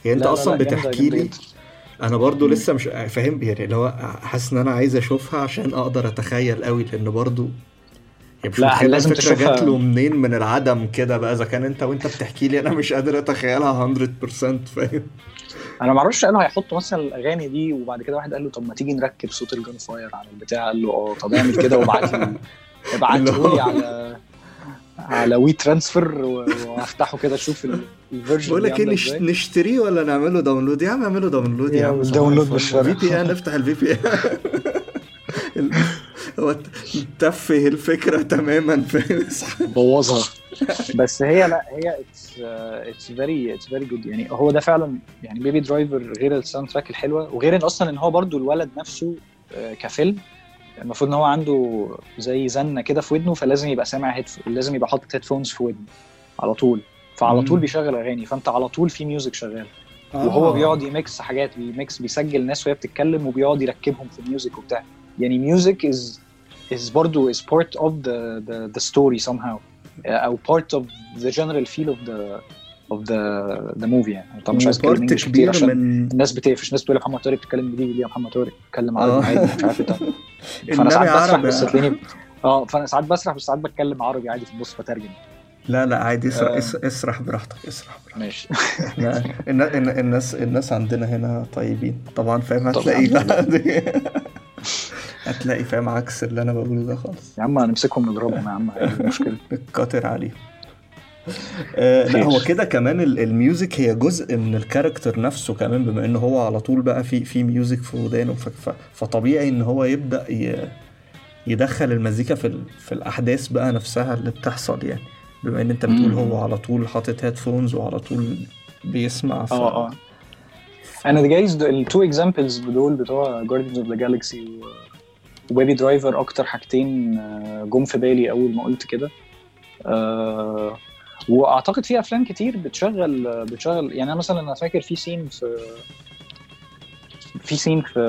هي انت لا، لا، أصلا لا، جامدة- بتحكي لي. أنا برضو مم. لسه مش فاهم يعني اللي هو حاسس ان أنا عايز اشوفها عشان أقدر اتخيل قوي لأن برضو يعني مش لا، لازم الفكرة تشوفها. جات له منين من العدم كده بقى إذا كان انت وانت بتحكي لي أنا مش قادر اتخيلها 100% فاهم أنا ما أعرفش قالوا هيحطوا مثلا الاغاني دي وبعد كده واحد قال له طب ما تيجي نركب صوت ال gunfire على البتاع قال له آه طب اعمل كده وابعت <laughs> لي ابعته لي على على WeTransfer وافتحه كده أشوف ال- ال version بقول لك إيه. نشتريه ولا نعمله download؟ يا عم اعمله download يا عم download V بالشرف. PN افتح ال VPN هو تفه الفكرة تماما بوظها. <laughs> بس هي لا هي it's it's very it's very good يعني هو ده فعلا يعني Baby Driver غير ال soundtrack الحلوة وغير إن أصلا إن هو برضو الولد نفسه آه، كفيلم المفروض إن هو عنده زي زنة كده في ودنه فلازم يبقى سامع head لازم يبقى حاطط headphones في ودنه على طول. فعلى مم. طول بيشغل أغاني فأنت على طول في music شغال. وهو بيقعد ي mix حاجات بي mix بيسجل ناس وهي بتتكلم وبيقعد يركبهم في ال music وبتاع. يعني music is is برضه is part of the the, the story somehow. أو part of the general feel of the of the the movie يعني. طبعا مش عايز اتكلم part English كتير كبير عشان من الناس بتقفش. الناس بتقول لي محمد طارق بتتكلم إنجليزي ليه يا محمد طارق اتكلم عربي آه. عادي مش عارف إيه. <laughs> فأنا ساعات بسرح بس تلاقيني <laughs> آه فأنا ساعات بسرح بس ساعات بتكلم عربي عادي في النص بترجم. لا لا عادي. اسرح, آه. اس- اسرح براحتك اسرح براحتك. ماشي. <laughs> الناس الناس عندنا هنا طيبين. طبعا فاهم. هتلاقي <laughs> هتلاقي فاهم؟ عكس اللي أنا بقوله ده خالص. يا عم هنمسكهم نضربهم يا عم المشكلة نتكاتر عليه آه لا خير. هو كده كمان ال- ال music هي جزء من ال character نفسه كمان بما إن هو على طول بقى في في music في ودانه فطبيعي إن هو يبدأ يدخل المزيكا في في الأحداث بقى نفسها اللي بتحصل يعني بما إن أنت بتقول. هو على طول حاطط headphones وعلى طول بيسمع ف... آه آه أنا جايز ال two examples دول بتوع Guardians of the Galaxy و Baby Driver أكتر حاجتين آه، جم في بالي أول ما قلت كده آه، واعتقد في افلام كتير بتشغل بتشغل يعني أنا مثلا أنا فاكر في scene في في scene في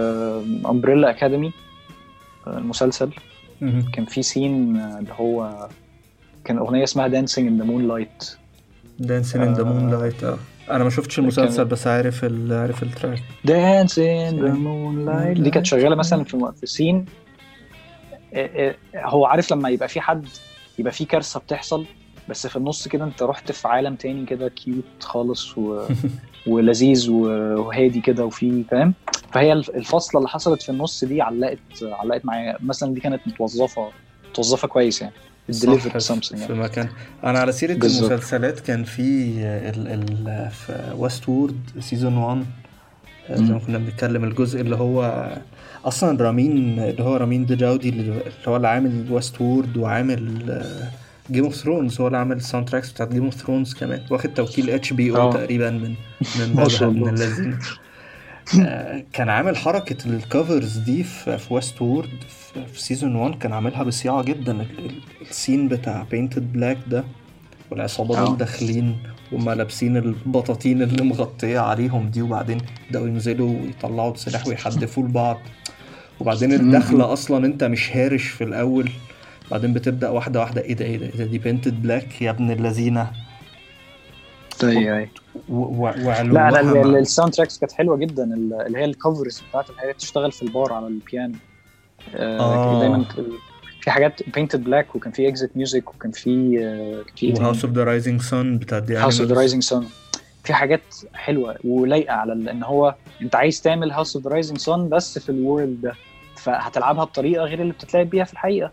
Umbrella Academy المسلسل. كان في scene اللي هو كان أغنية اسمها Dancing in the Moonlight Dancing in the. Moonlight آه. أنا ما شفتش المسلسل كان- بس عارف ال... عارف ال track. Dancing in the Moonlight دي كانت شغالة مثلا في في scene آه، آه، هو عارف لما يبقى في حد يبقى في كارثة بتحصل بس في النص كده انت رحت في عالم تاني كده cute خالص و... <laughs> ولذيذ وهادي كده وفي فاهم؟ فهي الف- الفاصلة اللي حصلت في النص دي علقت علقت معايا. مثلا دي كانت متوظفة متوظفة كويس يعني. Delivered في something في يعني مكان. أنا على سيرة بالظبط. المسلسلات كان في ال ال في Westworld season 1 زي ما. كنا بنتكلم الجزء اللي هو أصلا رامين اللي هو Ramin Djawadi اللي هو اللي عامل Westworld وعامل Game of Thrones هو اللي عامل ال soundtracks بتاعت Game of Thrones كمان واخد توكيل HBO. تقريبا من من <laughs> من. اللذين <laughs> آه، كان عامل حركة ال covers دي في في Westworld في, في season 1 كان عاملها بصياعة جدا ال- ال- ال scene بتاع Paint It Black ده والعصابة. دول داخلين وما لابسين البطاطين اللي مغطية عليهم دي وبعدين بدأوا ينزلوا ويطلعوا سلاح ويحدفوا لبعض وبعدين الدخلة أصلا أنت مش هارش في الأول بعدين بتبدأ واحدة واحدة إيه ده إيه ده إيه ده دي Paint It Black يا ابن اللذينة اي اي و- و- لا لا ال sound tracks كانت حلوة جدا ال- اللي هي ال covers بتاعت اللي هي تشتغل في البار على البيانو آه آه. دايما في حاجات Paint It Black وكان في Exit Music وكان في؟ و House of the Rising Sun بتاع دي House of the. Rising Sun في حاجات حلوة ولايقة على إن هو أنت عايز تعمل House of the Rising Sun بس في ال world ده فهتلعبها بطريقة غير اللي بتتلعب بيها في الحقيقة.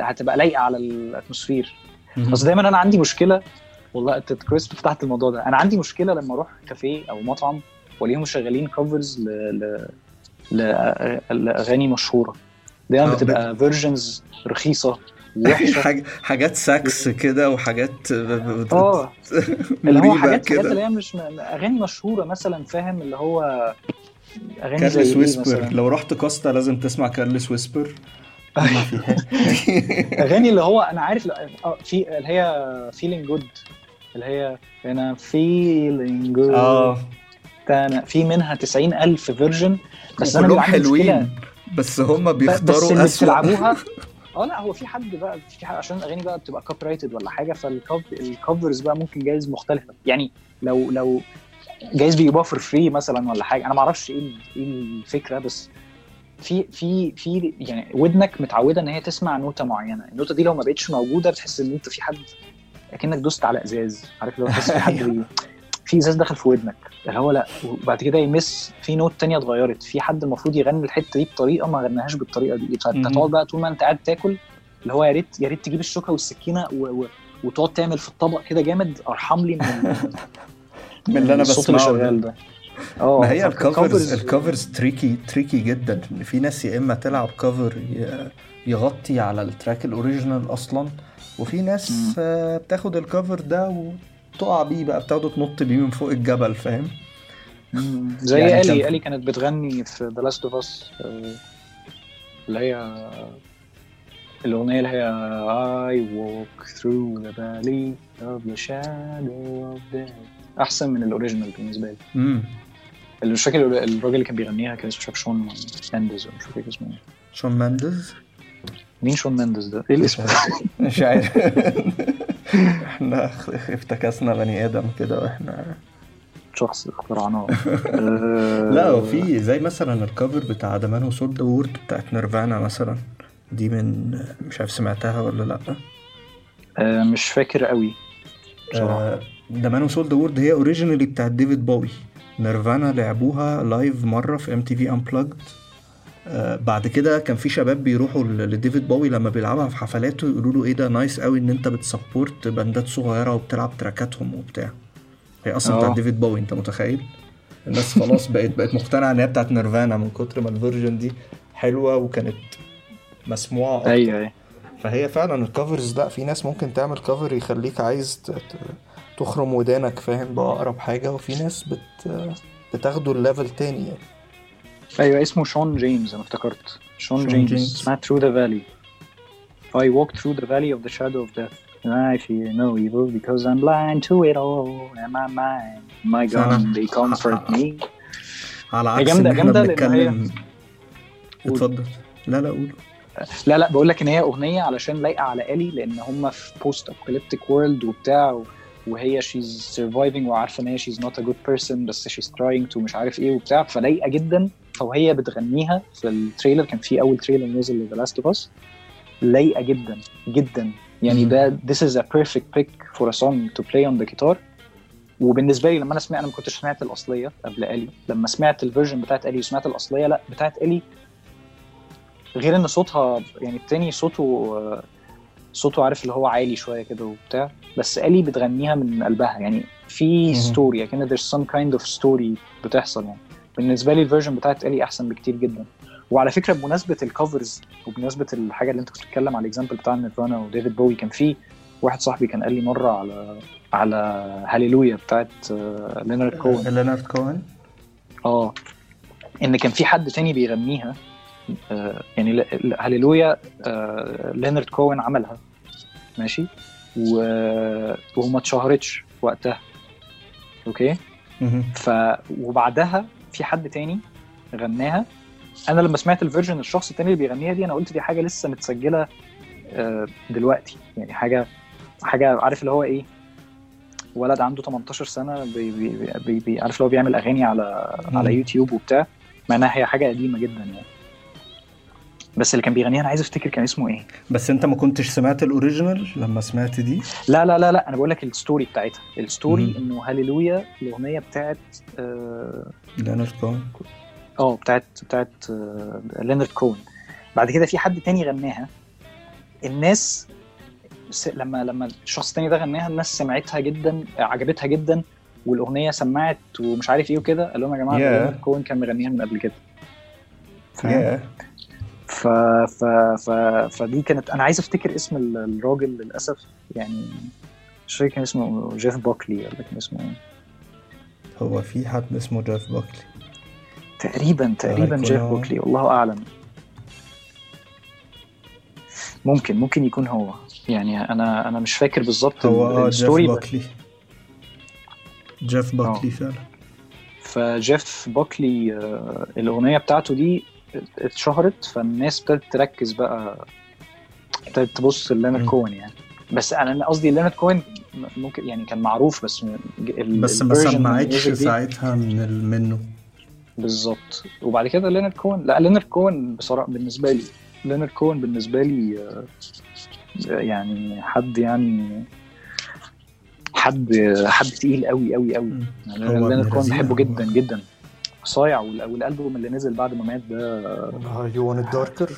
هتبقى لايقة على ال atmosphere. بس دايما أنا عندي مشكلة والله أنت كويس فتحت الموضوع ده. أنا عندي مشكلة لما أروح كافيه أو مطعم وألاقيهم شغالين covers ل... ل... لأغاني مشهورة. دايما آه، بتبقى versions رخيصة <laughs> وحشه حاجات ساكس كده وحاجات آه. <laughs> اللي هو حاجات كده. اللي هي مش أغاني مشهورة مثلا فاهم؟ اللي هو أغاني Careless إيه Whisper. لو رحت Costa لازم تسمع Careless Whisper. اغاني <laughs> اللي هو أنا عارف آه، في اللي هي Feeling Good اللي هي أنا Feeling Good آه. أنا في منها 90000 version بس أنا حلوين بس هم ب- بس بيختاروا اللي أسوأ. بتلعبوها <laughs> آه لا هو في حد بقى في حد عشان الاغاني بقى بتبقى copyrighted ولا حاجة فال covers بقى ممكن جايز مختلفة. يعني لو لو جايز بيجيبوها for free مثلا ولا حاجة أنا ما أعرفش إيه إيه الفكرة بس في في في يعني ودنك متعودة إن هي تسمع نوتة معينة. النوتة دي لو ما بقتش موجودة بتحس إن أنت في حد أكنك دوست على إزاز. عارف لو تحس في حد <laughs> بي- في إزاز دخل في ودنك. اللي هو لأ وبعد كده يمس في نوت تانية اتغيرت. في حد المفروض يغني الحتة دي بطريقة ما غناهاش بالطريقة دي. فانت. تقعد بقى طول ما أنت قاعد تاكل اللي هو يا ريت يا ريت تجيب الشوكة والسكينة و... و... وتقعد تعمل في الطبق كده جامد. أرحم لي من <laughs> من اللي أنا بسمعه ده. ما هي ال covers ال covers tricky tricky جدا. إن في ناس يا إما تلعب cover يغطي على ال track ال original أصلا وفي ناس. آه، بتاخد ال cover ده وتقع بيه بقى بتاخده تنط بيه من فوق الجبل فاهم. زي يعني Ellie Ellie كانت بتغني في The Last of Us اللي هي الأغنية اللي هي I walk through the valley of the shadow of death. أحسن من ال original بالنسبة لي. مش فاكر الراجل اللي كان بيغنيها كان اسمه Shawn Mendes ولا مش فاكر اسمه إيه. Shawn Mendes مين Shawn Mendes ده؟ إيه الاسم؟ ده؟ <laughs> مش عارف. إحنا افتكسنا بني آدم كده وإحنا شخص اخترعناه. <laughs> لا هو في زي مثلا ال cover بتاع The Man Sold World بتاعت Nirvana مثلا. دي من مش عارف سمعتها ولا لا. آه، مش فاكر قوي بصراحة. The Man Sold World هي originally بتاعت David Bowie Nirvana لعبوها live مرة في MTV Unplugged بعد كده كان في شباب بيروحوا ل David Bowie لما بيلعبها في حفلاته يقولوا له إيه ده nice قوي إن أنت بت support باندات صغيرة وبتلعب تراكاتهم وبتاع. هي أصلا آه. بتاعت David Bowie أنت متخيل؟ الناس خلاص بقت بقت مقتنعة إن هي بتاعت Nirvana من كتر ما ال version دي حلوة وكانت مسموعة أكتر. أيوه أيوه. فهي فعلا ال covers لأ في ناس ممكن تعمل cover يخليك عايز تخرم ودانك فاهم؟ بأقرب حاجة. وفي ناس بت بتاخده ال level تاني يعني. أيوه اسمه Shawn James أنا افتكرت. Shawn Shawn James James. اسمها through the valley. I walk through the valley of the shadow of death. And I fear no evil because I'm blind to it all. And my mind my. God they comfort <laughs> me. على هي عكس جامدة- لأن بنتكلم. قول. اتفضل. لا لا قول. لا لا بقول لك إن هي أغنية علشان لايقة على Ellie لأن هم في post apocalyptic world وبتاع وهي she's surviving وعارفة إن هي she's not a good person بس she's trying to مش عارف إيه وبتاع. فلايقة جدا. فوهي بتغنيها في ال trailer. كان في أول trailer نزل ل The Last of Us لايقة جدا جدا. يعني. ده this is a perfect pick for a song to play on the guitar. وبالنسبة لي لما أنا سمعت أنا ما كنتش سمعت الأصلية قبل Ellie. لما سمعت ال version بتاعت Ellie وسمعت الأصلية لا بتاعت Ellie غير إن صوتها يعني التاني صوته صوته عارف اللي هو عالي شوية كده وبتاع بس Ellie بتغنيها من قلبها يعني في. story كان there's some kind of story بتحصل يعني. بالنسبة لي ال version بتاعت Ellie أحسن بكتير جدا. وعلى فكرة بمناسبة ال covers وبمناسبة الحاجة اللي أنت كنت بتتكلم على ال example بتاع نيرفانا وديفيد بوي كان في واحد صاحبي كان قال لي مرة على على هاليلويا بتاعت لينارد كوين لينارد كوهن آه إن كان في حد تاني بيغنيها يعني ل- ل- هاليلويا آه لينارد كوين عملها. ماشي. وما اتشهرتش وقتها. okay. ف وبعدها في حد تاني غناها. أنا لما سمعت ال version الشخص التاني اللي بيغنيها دي أنا قلت دي حاجة لسه متسجلة آه، دلوقتي. يعني حاجة حاجة عارف اللي هو إيه؟ ولد عنده 18 سنة بي بي بي بي عارف اللي هو بيعمل أغاني على. على يوتيوب وبتاع. مع انها هي حاجة قديمة جدا يعني. بس اللي كان بيغنيها أنا عايز أفتكر كان اسمه إيه. بس أنت ما كنتش سمعت ال original لما سمعت دي؟ لا لا لا لا أنا بقول لك ال story بتاعتها. ال story. إنه هاليلويا الأغنية بتاعت آه لينارد كوهن. آه، بتاعت بتاعت آه، لينارد كون بعد كده في حد تاني غناها. الناس لما لما الشخص التاني ده غناها الناس سمعتها جدا عجبتها جدا والأغنية سمعت ومش عارف إيه وكده قال لهم يا جماعة Yeah. لينارد كون كان مغنيها من قبل كده. فاهم؟ ف... ف... ف... فدي كانت أنا عايز أفتكر اسم ال- الراجل للأسف يعني مش فاكر كان اسمه جيف بوكلي ولا كان اسمه إيه. هو في حد اسمه جيف باكلي تقريبا تقريبا جيف هو. بوكلي والله أعلم. ممكن ممكن يكون هو. يعني أنا أنا مش فاكر بالظبط هو ال- آه جيف ال story باكلي جيف باكلي فعلا. فجيف بوكلي آه، الأغنية بتاعته دي اتشهرت فالناس ابتدت تركز بقى ابتدت تبص للينارد مم. كوهن يعني بس أنا قصدي لينارد كوهن ممكن يعني كان معروف بس ال- بس ما سمعتش ساعتها من منه بالظبط وبعد كده لينارد كوهن لا لينارد كوهن بصراحة بالنسبة لي لينارد كوهن بالنسبة لي آه، يعني حد يعني حد حد تقيل قوي قوي قوي. يعني لينارد لذينة بحبه. جدا جدا صايع وال- والالبوم اللي نزل بعد ما مات ده You Want It Darker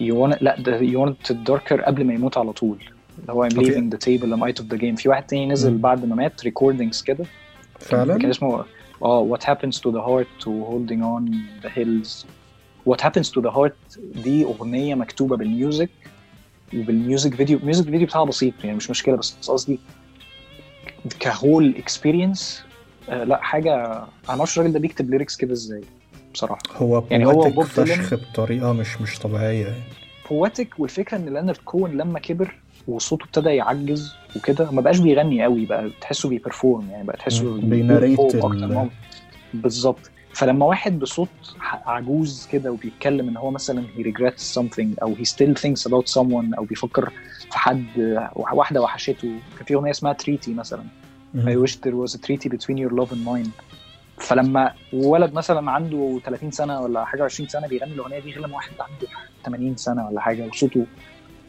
يوان لا ده يوان داركر قبل ما يموت على طول. اللي هو I'm okay. leaving the table I'm out of the game. في واحد تاني نزل. بعد ما مات recordings كده. كان فعلا اسمه آه What happens to the heart to holding on the hills. What happens to the heart دي أغنية مكتوبة بال music وبال music video ال music video بتاعها بسيط يعني مش مشكلة بس قصدي ك whole experience لا حاجة أنا معرفش الراجل ده بيكتب lyrics كده إزاي بصراحة. هو يعني هو بوب فشخ بطريقة مش مش طبيعية. يعني poetic والفكرة إن لينارد كون لما كبر وصوته ابتدى يعجز وكده ما بقاش بيغني قوي بقى تحسه بي perform يعني بقى تحسه. بي narrate ال- بالظبط. فلما واحد بصوت عجوز كده وبيتكلم إن هو مثلا he regrets something أو he still thinks about someone أو بيفكر في حد واحدة وحشته. كان في أغنية اسمها تريتي مثلا. I wish there was a treaty between your love and mine. فلما ولد مثلا عنده 30 سنة ولا حاجة 20 سنة بيغني الأغنية دي غير لما واحد عنده 80 سنة ولا حاجة وصوته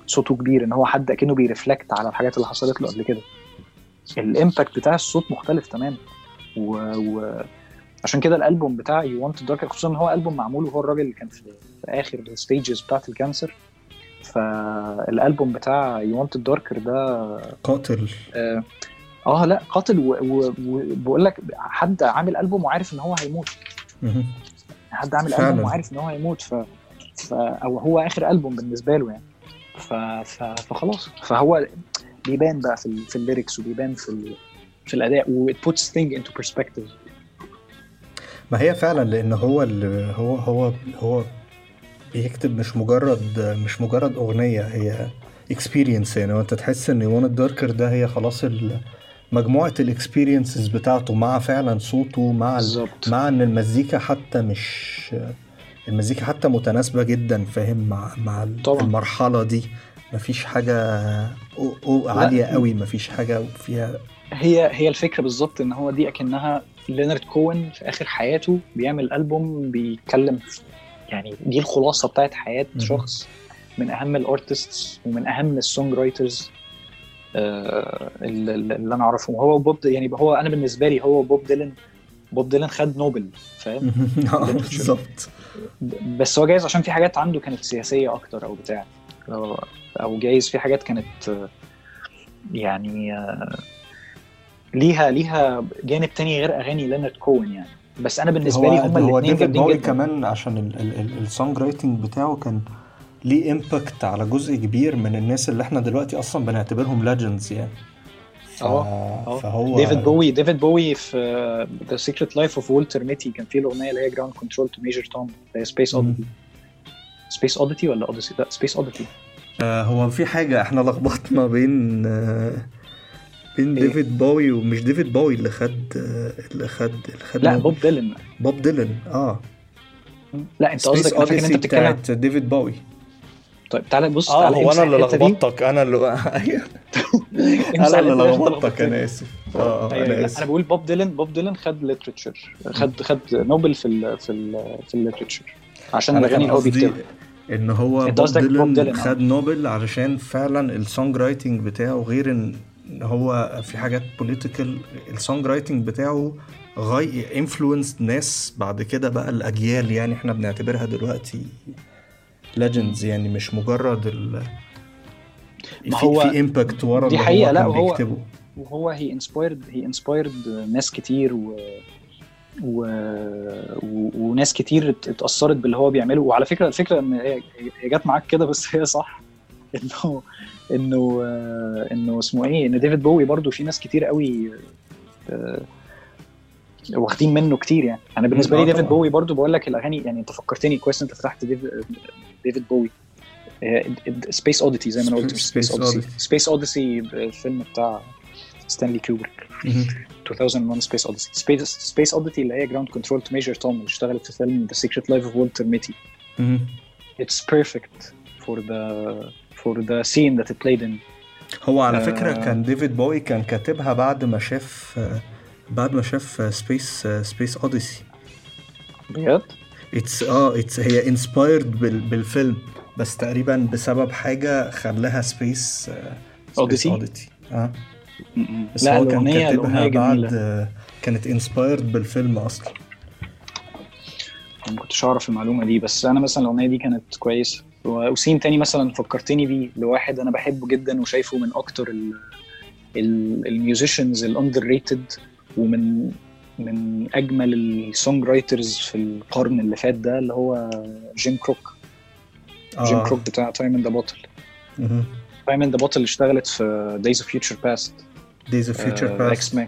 صوته كبير إن هو حد أكنه بيرفلكت على الحاجات اللي حصلت له قبل كده. ال impact بتاع الصوت مختلف تماما. و... و... عشان كده الألبوم بتاع You Want It Darker خصوصا إن هو ألبوم معمول وهو الراجل اللي كان في, في آخر ال stages بتاعت ال cancer. فالألبوم بتاع You Want It Darker ده قاتل. آه لا قاتل وبقول لك حد عامل ألبوم وعارف إن هو هيموت. حد عامل. ألبوم وعارف إن هو هيموت ف... ف... أو هو آخر ألبوم بالنسبة له يعني. ف... ف... فخلاص. فهو بيبان بقى في, ال... في ال lyrics وبيبان في ال... في الأداء و it puts thing into perspective. ما هي فعلا لأن هو اللي هو هو هو بيكتب مش مجرد مش مجرد أغنية هي experience يعني. وأنت تحس إن Want It Darker ده هي خلاص ال- مجموعة ال experiences بتاعته مع فعلا صوته مع ال- بالظبط مع إن المزيكا حتى مش المزيكا حتى متناسبة جدا فاهم مع مع طبعاً. المرحلة دي مفيش حاجة أو أو عالية قوي مفيش حاجة فيها هي هي الفكرة بالظبط إن هو دي أكنها لينارد كوين في آخر حياته بيعمل ألبوم بيتكلم يعني دي الخلاصة بتاعت حياة مهم. شخص من أهم ال artists ومن أهم ال songwriters اللي, اللي أنا اعرفهم هو وبوب يعني هو أنا بالنسبة لي هو وبوب ديلن. بوب ديلن خد نوبل فاهم؟ <laughs> آه، بالظبط. بس هو جايز عشان في حاجات عنده كانت سياسية أكتر أو بتاع. أو جايز في حاجات كانت آه، يعني آه، ليها ليها جانب تاني غير أغاني لينارد كوين يعني. بس أنا بالنسبة لي هو هما هو الاثنين ديفيد بوي كمان عشان ال songwriting بتاعه كان ليه impact على جزء كبير من الناس اللي إحنا دلوقتي أصلا بنعتبرهم legends يعني ف... آه، آه. فهو ديفيد بوي ديفيد بوي في The Secret Life of Walter Mitty كان في الأغنية اللي هي Ground Control to Major Tom اللي هي Space. Oddity Space Oddity ولا Odyssey لا Space Oddity آه هو في حاجة إحنا لخبطنا بين آه بين إيه؟ ديفيد بوي ومش ديفيد بوي اللي خد اللي خد اللي خد لا. بوب ديلن بوب ديلن آه لا انت قصدك أنا فاكر انت بتتكلم ديفيد بوي طيب تعالى بص آه تعالى هو أنا اللي. لخبطتك أنا اللي <laughs> امسح أنا اللي لخبطتك. أنا آسف آه آه، أيوة، أنا لا، أنا اسف بقول بوب ديلن بوب ديلن خد literature خد خد نوبل في ال في ال في ال literature عشان الاغاني اللي هو بيكتبها إن هو بوب ديلن ديلن، آه. خد نوبل علشان فعلا ال songwriting بتاعه غير إن هو في حاجات political ال songwriting بتاعه جاي influence ناس بعد كده بقى الأجيال يعني إحنا بنعتبرها دلوقتي legends يعني مش مجرد ال ما في هو في impact ورا دي هو لا، وهو- بيكتبه. وهو هي inspired هي inspired ناس كتير و... و... و... وناس كتير ات- اتأثرت باللي هو بيعمله. وعلى فكرة الفكرة إن هي هي جت معاك كده بس هي صح. <laughs> انه إنه آه، إنه اسمه إيه إن ديفيد بوي برضو في ناس كتير قوي آه، واخدين منه كتير يعني أنا بالنسبة لي ديفيد. بوي برضو بقول لك الأغاني يعني أنت فكرتني كويس أنت فتحت ديفيد بوي Space Oddity زي ما أنا قلت Space Odyssey. Space Odyssey الفيلم بتاع ستانلي كوبريك مهم. 2001 Space Odyssey Space Oddity اللي هي Ground Control to Major Tom اللي اشتغلت في فيلم The Secret Life of Walter Mitty. It's perfect for the for the scene that it played in هو على آه. فكرة كان ديفيد بوي كان كاتبها بعد ما شاف بعد ما شاف Space Space Odyssey بجد؟ It's آه it's هي inspired بالفيلم. بس تقريبا بسبب حاجة خلاها Space Odyssey؟ Oddity آه. بس لا هو كان كاتبها بعد كانت inspired بالفيلم أصلا. ما كنتش أعرف المعلومة دي بس أنا مثلا الأغنية دي كانت كويسة. و scene تاني مثلا فكرتني بيه لواحد أنا بحبه جدا وشايفه من أكتر ال musicians ال underrated ومن من أجمل ال songwriters في القرن اللي فات ده اللي هو جيم كروك. جيم كروك بتاع Time in a Bottle Time in a Bottle اشتغلت في Days of Future Past Days of Future X Past Men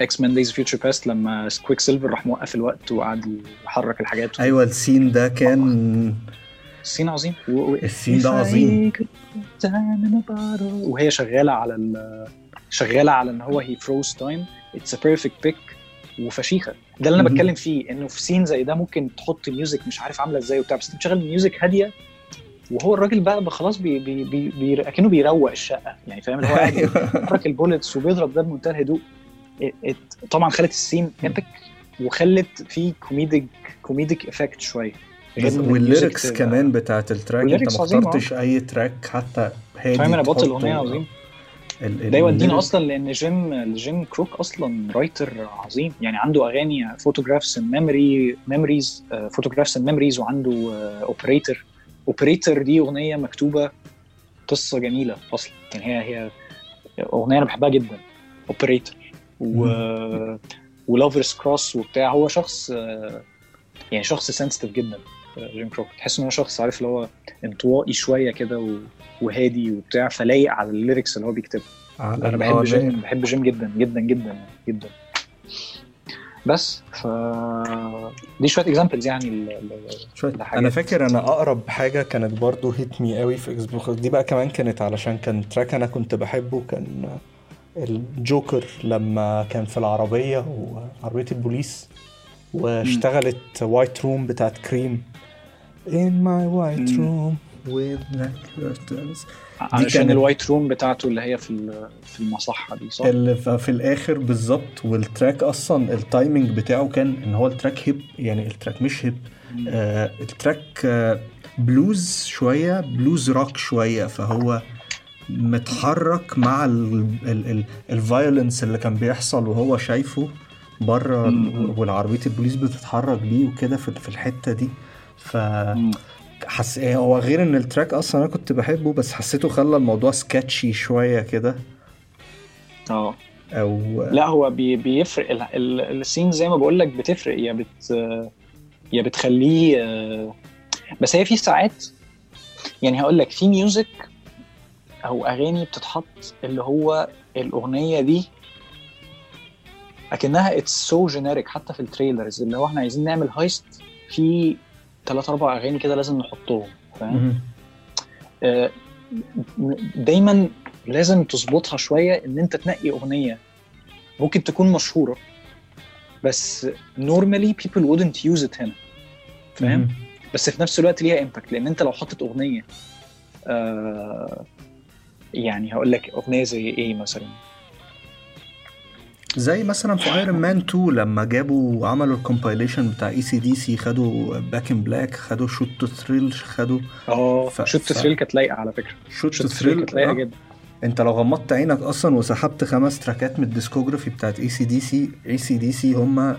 X-Men Days of Future Past لما كويك سيلفر راح موقف الوقت وقعد يحرك الحاجات. أيوه ال scene ده كان ال scene عظيم. و... ال scene ده عظيم. وهي شغالة على ال... شغالة على إن هو he froze time it's a perfect pick وفشيخة. ده اللي أنا. بتكلم فيه إنه في scene زي ده ممكن تحط music مش عارف عاملة إزاي وبتاع بس أنت بتشغل music هادية وهو الراجل بقى خلاص بي بي بي بي أكنه بيروق الشقة يعني فاهم؟ اللي هو قاعد بيحرك ال bullets وبيضرب ده بمنتهى الهدوء. طبعا خلت ال scene epic وخلت فيه comedic comedic effect شوية. وال lyrics كمان بتاعت التراك أنت ما اخترتش أي تراك حتى هادي تايم أنا بطل تحطه. أغنية عظيم ده يودينا أصلا لأن جيم جيم كروك أصلا رايتر عظيم. يعني عنده أغاني فوتوغرافز اند ميموري ميموريز فوتوغرافز اند ميموريز وعنده اوبريتور اوبريتور دي أغنية مكتوبة قصة جميلة أصلا. يعني هي هي أغنية أنا بحبها جدا. اوبريتور و ولافرز كروس وبتاع. هو شخص آه، يعني شخص sensitive جدا. جيم كروك. تحس إن هو شخص عارف اللي هو انطوائي شوية كده وهادي وبتاع فلايق على ال lyrics اللي هو بيكتبها على أنا بحب آه، جيم. بحب جيم جدا جدا جدا جدا. بس ف دي شوية examples يعني ال- حاجات- أنا فاكر أنا أقرب حاجة كانت برضو hit me قوي في إكس بوكس دي بقى كمان كانت علشان كان track أنا كنت بحبه كان الجوكر لما كان في العربية وعربية البوليس واشتغلت White Room بتاعت كريم in my white مم. room with black curtains علشان ال white room بتاعته اللي هي في ال- في المصحة دي صح؟ اللي ف- في الآخر بالظبط وال track أصلا ال timing بتاعه كان إن هو ال track hype يعني ال track مش hype آه ال track آه بلوز شوية blues rock شوية فهو متحرك مع ال violence اللي كان بيحصل وهو شايفه بره. والعربية البوليس بتتحرك بيه وكده في في الحتة دي ف. حس هو غير إن ال track أصلا أنا كنت بحبه بس حسيته خلى الموضوع sketchy شوية كده. آه. أو لا هو بي بيفرق ال- ال- ال scene زي ما بقول لك بتفرق. يا بت يا بتخليه آه، بس هي في ساعات يعني هقول لك في music أو أغاني بتتحط اللي هو الأغنية دي أكنها it's so generic حتى في ال trailers اللي هو إحنا عايزين نعمل heist في ثلاث أربع أغاني كده لازم نحطهم فاهم. آه، دايما لازم تظبطها شوية إن أنت تنقي أغنية ممكن تكون مشهورة بس normally people wouldn't use it هنا فاهم. بس في نفس الوقت ليها impact لأن أنت لو حطيت أغنية آه يعني هقول لك أغنية زي إيه مثلا زي مثلا في Iron Man 2 لما جابوا عملوا ال compilation بتاع اي سي دي سي خدوا Back in Black خدوا Shoot to Thrill خدوا آه ف- Shoot ف- Thrill كانت لايقة على فكرة. Shoot to Thrill كانت لايقة Thrill جدا. انت لو غمضت عينك أصلا وسحبت خمس تراكات من ال discography بتاعت اي سي دي سي اي سي دي سي هم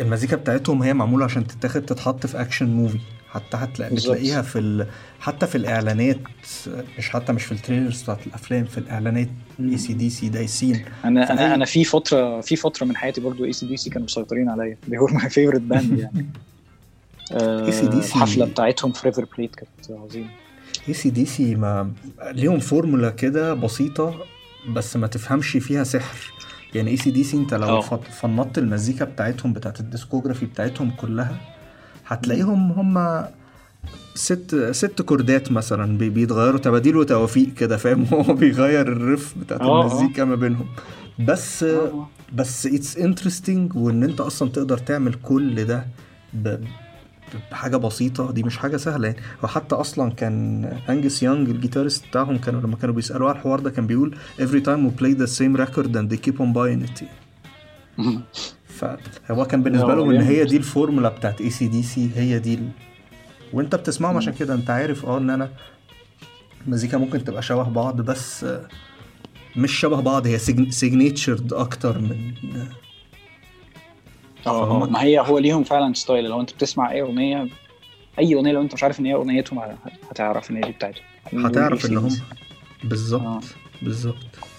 المزيكا بتاعتهم هي معمولة عشان تتاخد تتحط في action movie حتى هتلاقي بالظبط. بتلاقيها في ال... حتى في الإعلانات مش حتى مش في ال trailers بتاعت الأفلام في الإعلانات اي سي دي سي دايسين أنا فأي- أنا أنا في فتره في فترة من حياتي برضو اي سي دي سي كانوا مسيطرين عليا. they were my favorite band يعني. <laughs> آه، AC/DC الحفلة بتاعتهم في River Plate كانت عظيمة. اي سي دي سي ما ليهم فورمولا كده بسيطة بس ما تفهمش فيها سحر. يعني اي سي دي سي انت لو. فط- فنطت المزيكا بتاعتهم بتاعت ال discography بتاعتهم كلها هتلاقيهم هم ست ست كوردات مثلا بي- بيتغيروا تباديل وتوافيق كده فاهم؟ <laughs> هو بيغير ال riff بتاعت آه. المزيكا ما بينهم. بس آه. بس it's interesting وإن أنت أصلا تقدر تعمل كل ده ب- بحاجة بسيطة. دي مش حاجة سهلة يعني. وحتى أصلا كان Angus Young ال guitarist بتاعهم كانوا لما كانوا بيسالوه على الحوار ده كان بيقول every time we play the same record and they keep on buying it. <laughs> فهو كان بالنسبة لهم إن. هي دي الفورمولا بتاعت اي سي دي سي هي دي ال... وأنت بتسمعهم عشان كده. أنت عارف آه إن أنا المزيكا ممكن تبقى شبه بعض بس آه، مش شبه بعض هي signatured أكتر من آه آه ما هي هو ليهم فعلا style لو أنت بتسمع أي أغنية أي أغنية لو أنت مش عارف إن هي أغنيتهم هتعرف إن هي دي بتاعتهم. هتعرف إن هم آه. بالظبط بالظبط.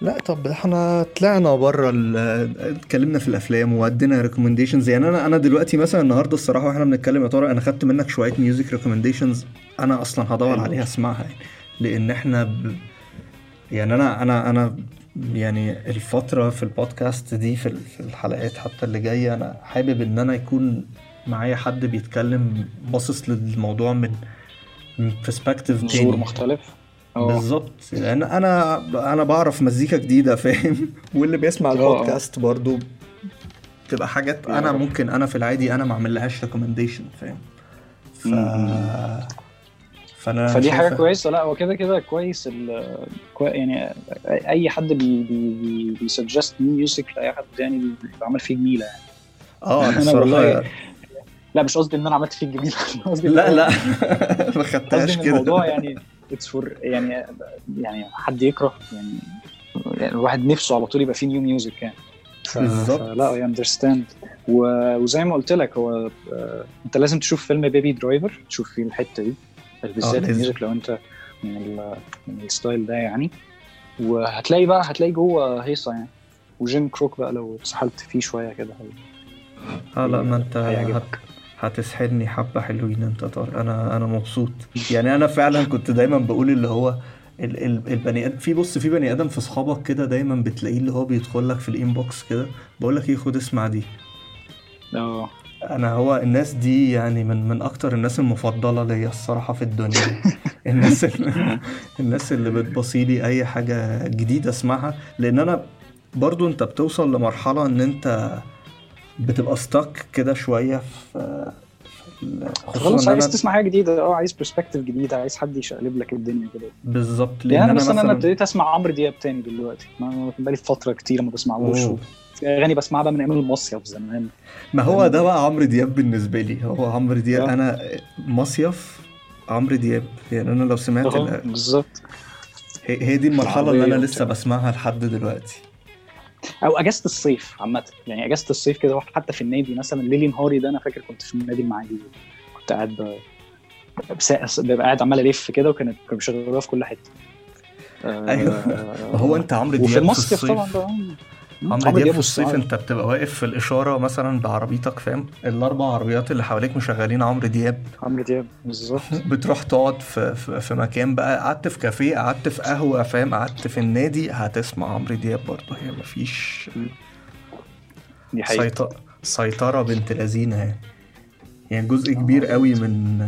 لا طب إحنا طلعنا بره اتكلمنا في الأفلام وادينا recommendations يعني أنا أنا دلوقتي مثلا النهارده الصراحة وإحنا بنتكلم يا طارق أنا خدت منك شوية music recommendations أنا أصلا هدور. عليها أسمعها يعني. لأن إحنا ب... يعني أنا أنا أنا يعني الفترة في البودكاست دي في ال- في الحلقات حتى اللي جاية أنا حابب إن أنا يكون معايا حد بيتكلم باصص للموضوع من من perspective منظور مختلف. بالظبط. لأن أنا أنا بعرف مزيكا جديدة فاهم؟ <laughs> واللي بيسمع. البودكاست برضو بتبقى حاجات أنا. ممكن أنا في العادي أنا ما أعملهاش recommendation فاهم؟ ف. فأنا فدي حاجة كويسة. لا هو كده كده كويس ال- كوي يعني أي حد بي بي بي suggest music لأي حد يعني بيعمل فيه جميلة يعني. آه <laughs> أنا والله لا مش قصدي إن أنا عملت فيه جميلة <laughs> قصدي لا لا. ما خدتهاش كده. الموضوع يعني it's for يعني يعني حد يكره يعني يعني الواحد نفسه على طول يبقى فيه new music يعني بالظبط. فلا I understand وزي ما قلت لك هو آه، انت لازم تشوف فيلم Baby Driver تشوف فيه الحتة دي بالذات لازم. ال music لو انت من ال من ال style ده يعني وهتلاقي بقى هتلاقي جوه هيصة يعني وجيم كروك بقى لو اتسحلت فيه شوية كده آه لا ما انت هيعجبك. هت... هتسحلني حبة حلوين انت طارق أنا أنا مبسوط. يعني أنا فعلا كنت دايما بقول اللي هو ال... ال... البني آدم في بص في بني آدم في اصحابك كده دايما بتلاقيه اللي هو بيدخل لك في الإنبوكس كده بقول لك إيه خد اسمع دي. آه. أنا هو الناس دي يعني من من أكتر الناس المفضلة ليا الصراحة في الدنيا. <laughs> الناس اللي الناس اللي بتبصيلي أي حاجة جديدة اسمعها. لأن أنا برضو أنت بتوصل لمرحلة إن أنت بتبقى stuck كده شوية في خلاص عايز أنا تسمع حاجة جديدة. آه عايز perspective جديدة عايز حد يشقلب لك الدنيا كده. بالظبط لأن يعني أنا أنا مثلا أنا ابتديت أسمع عمرو دياب تاني دلوقتي. ما بقالي فترة كتير ما بسمعوش أغاني بسمعها بقى من أيام المصيف زمان. ما هو ده بقى عمرو دياب بالنسبة لي. هو عمرو دياب آه. أنا مصيف عمرو دياب. يعني أنا لو سمعت بالظبط. هي دي المرحلة اللي أنا العربية لسه. بسمعها لحد دلوقتي. أو أجازة الصيف عامة. يعني أجازة الصيف كده حتى في النادي مثلا ليلي نهاري ده أنا فاكر كنت في النادي المعادي. كنت قاعد ببقى قاعد عمال ألف كده وكانت كانوا بيشغلوها في كل حتة. آه، أيوه. ما هو أنت عمرو دياب وفي في المصيف الصيف؟ طبعا عمرو دياب في الصيف. انت بتبقى واقف في الإشارة مثلا بعربيتك فاهم؟ الأربع عربيات اللي حواليك مشغلين عمرو دياب. عمرو دياب بالظبط. <laughs> بتروح تقعد في, في, في مكان بقى. قعدت في كافيه قعدت في قهوة فاهم؟ قعدت في النادي هتسمع عمرو دياب برضه. هي مفيش دي حقيقة. سيطرة سيطرة بنت لذينة يعني. يعني جزء كبير قوي من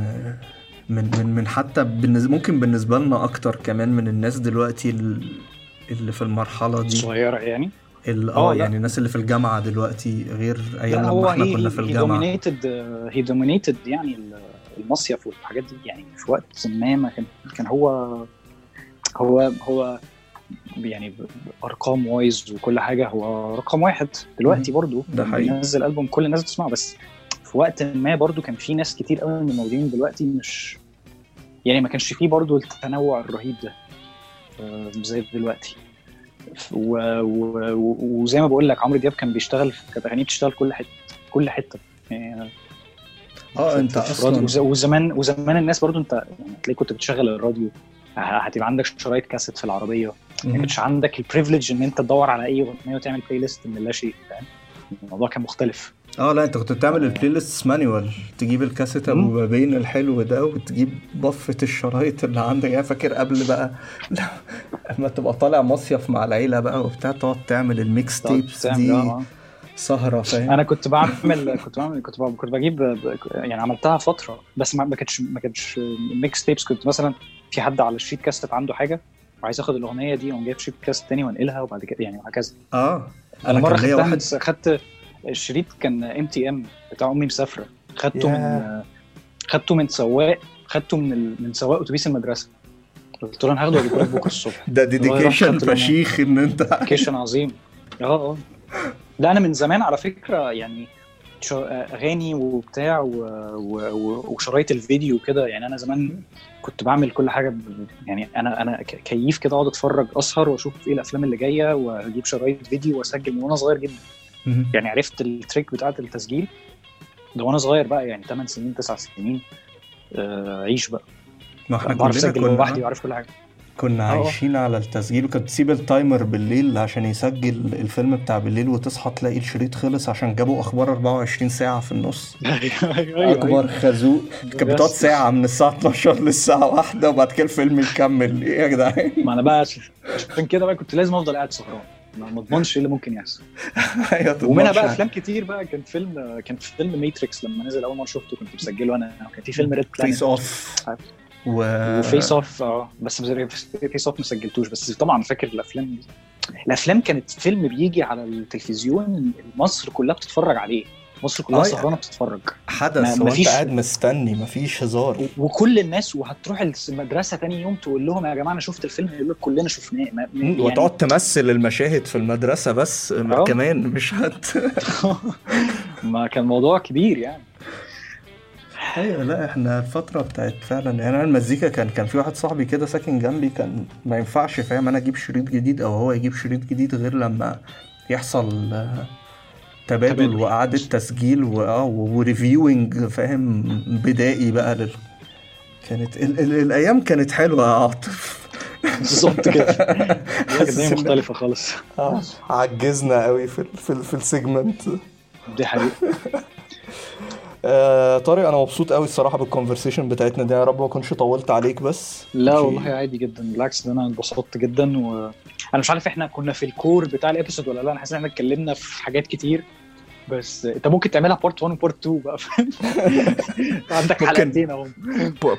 من من من حتى بالنسبة ممكن بالنسبة لنا أكتر كمان من الناس دلوقتي ال- اللي في المرحلة دي. صغيرة يعني؟ آه، آه لا. يعني الناس اللي في الجامعة دلوقتي غير أيام لما إحنا هي كنا في هي الجامعة dominated هي dominated يعني ال- المصيف والحاجات دي يعني في وقت ما ما كان كان هو هو هو يعني أرقام وايز وكل حاجة هو رقم واحد دلوقتي برضو ده حقيقي. بينزل ألبوم كل الناس بتسمعه بس في وقت ما برضو كان في ناس كتير قوي من الموجودين دلوقتي مش يعني ما كانش فيه برضو التنوع الرهيب ده آه، زي دلوقتي و... و... وزي ما بقول لك عمرو دياب كان بيشتغل كانت أغانيه بتشتغل كل حتة كل حتة. يعني آه أنت. أصلا وز- وزمان وزمان الناس برضو أنت يعني تلاقي كنت بتشغل الراديو. هتبقى عندك شرايط كاسيت في العربية. ما. كانش عندك ال privilege إن أنت تدور على أي أغنية وتعمل playlist من لا شيء فاهم؟ الموضوع كان مختلف. آه لا انت كنت بتعمل ال playlist manual تجيب الكاسيت أبو. بابين الحلو ده وتجيب بفة الشرايط اللي عندك. يعني فاكر قبل بقى <laughs> لما تبقى طالع مصيف مع العيلة بقى وبتاع تقعد تعمل ال mix tapes دي آه. سهرة فاهم؟ أنا كنت بعمل كنت بعمل كنت بعمل كنت بجيب يعني عملتها فترة بس ما كانتش ما كانتش ميكس تيبس كنت مثلا في حد على الشيت كاست عنده حاجة وعايز اخد الأغنية دي واقوم جايب شيت كاست تاني وأنقلها وبعد كده يعني وهكذا. آه. أنا مرة خدتها واحد خدت الشريط كان ام تي ام بتاع أمي مسافرة خدته من ياه. خدته من سواق خدته من ال... من سواق أتوبيس المدرسة قلت له أنا هاخده وأجيبه لك بكرة الصبح <laughs> ده ديديكيشن. فشيخ إن انت كيشن عظيم آه آه لا أنا من زمان على فكرة يعني أغاني وبتاع و... و... و... وشرايط الفيديو كده يعني أنا زمان كنت بعمل كل حاجة ب... يعني أنا أنا كيف كده أقعد أتفرج أسهر وأشوف إيه الأفلام اللي جاية وأجيب شرايط فيديو وأسجل من وأنا صغير جدا. يعني عرفت ال trick بتاعت التسجيل ده وأنا صغير بقى يعني 8 سنين 9 سنين. آه عيش بقى. ما إحنا بعرف كلنا أسجل لوحدي وعارف كل حاجة. كنا آه. عايشين على التسجيل وكنت تسيب ال timer بالليل عشان يسجل الفيلم بتاع بالليل وتصحى تلاقي الشريط خلص عشان جابوا أخبار 24 ساعة في النص. <laughs> اكبر خازوق. كانت بتقعد بس. ساعة من الساعة 12 للساعة واحدة وبعد كده الفيلم يكمل. إيه يا جدعان؟ ما أنا بقى عشان كده بقى كنت لازم أفضل قاعد سهران. ما اضمنش إيه اللي ممكن يحصل. <laughs> أيوه ومنها بقى حاجة. أفلام كتير بقى كان فيلم كان فيلم Matrix لما نزل أول مرة شفته كنت مسجله أنا. كان في فيلم Red Face Planet Off و و Face Off آه بس Face Off ما سجلتوش. بس طبعا فاكر الأفلام دي. الأفلام كانت فيلم بيجي على التلفزيون مصر كلها بتتفرج عليه. مصر كلها سهرانة بتتفرج. حدث ما- مفيش- قاعد مستني مفيش هزار. وكل الناس وهتروح المدرسة تاني يوم تقول لهم يا جماعة أنا شفت الفيلم يقول لك كلنا شفناه. ما- يعني وتقعد تمثل المشاهد في المدرسة بس آه. كمان مش هت <laughs> ما كان موضوع كبير يعني. أيوه لا إحنا الفترة بتاعت فعلا يعني أنا المزيكا كان كان في واحد صاحبي كده ساكن جنبي كان ما ينفعش فاهم أنا أجيب شريط جديد أو هو يجيب شريط جديد غير لما يحصل تبادل تبادل. وإعادة تسجيل واه و reviewing فاهم؟ بدائي بقى لل كانت ال ال الأيام كانت حلوة يا عاطف. بالظبط كده. <laughs> الدنيا مختلفة خالص. آه، عجزنا قوي في ال- في, ال- في ال segment دي حقيقة. <laughs> آه طارق أنا مبسوط قوي الصراحة بال conversation بتاعتنا دي. يا رب ما أكونش طولت عليك بس. لا شيء- والله عادي جدا. بالعكس ده أنا انبسطت جدا وأنا مش عارف إحنا كنا في ال core بتاع ال episode ولا لا. أنا حاسس إن إحنا اتكلمنا في حاجات كتير. بس انت ممكن تعملها part 1 و part 2 بقى فاهم <laughs> عندك. حلقتين أهو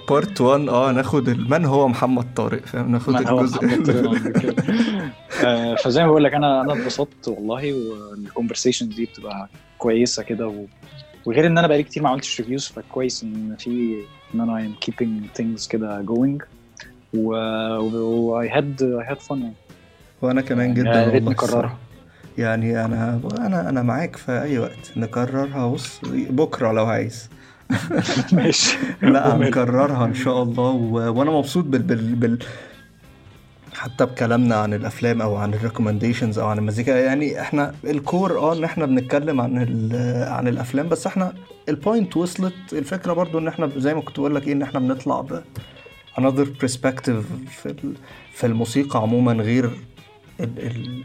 part 1 آه ناخد من هو محمد طارق فاهم ناخد من هو الجزء. آه، فزي ما بقول لك أنا أنا اتبسطت والله وال conversation دي بتبقى كويسة كده و... وغير إن أنا بقالي كتير ما عملتش reviews فكويس إن في إن أنا I'm keeping things كده going و I had I had fun يعني وأنا كمان يا جدا ريت والله نكررها. يعني أنا أنا أنا معاك في أي وقت نكررها بص بكرة لو عايز <laughs> ماشي <laughs> لا. هنكررها إن شاء الله و... وأنا مبسوط بال... بال... بال... حتى بكلامنا عن الأفلام أو عن ال recommendations أو عن المزيكا يعني إحنا ال core آه إن إحنا بنتكلم عن ال... عن الأفلام بس إحنا ال point وصلت الفكرة برضو إن إحنا زي ما كنت بقول لك إيه إن إحنا بنطلع ب another perspective في. في الموسيقى عموما غير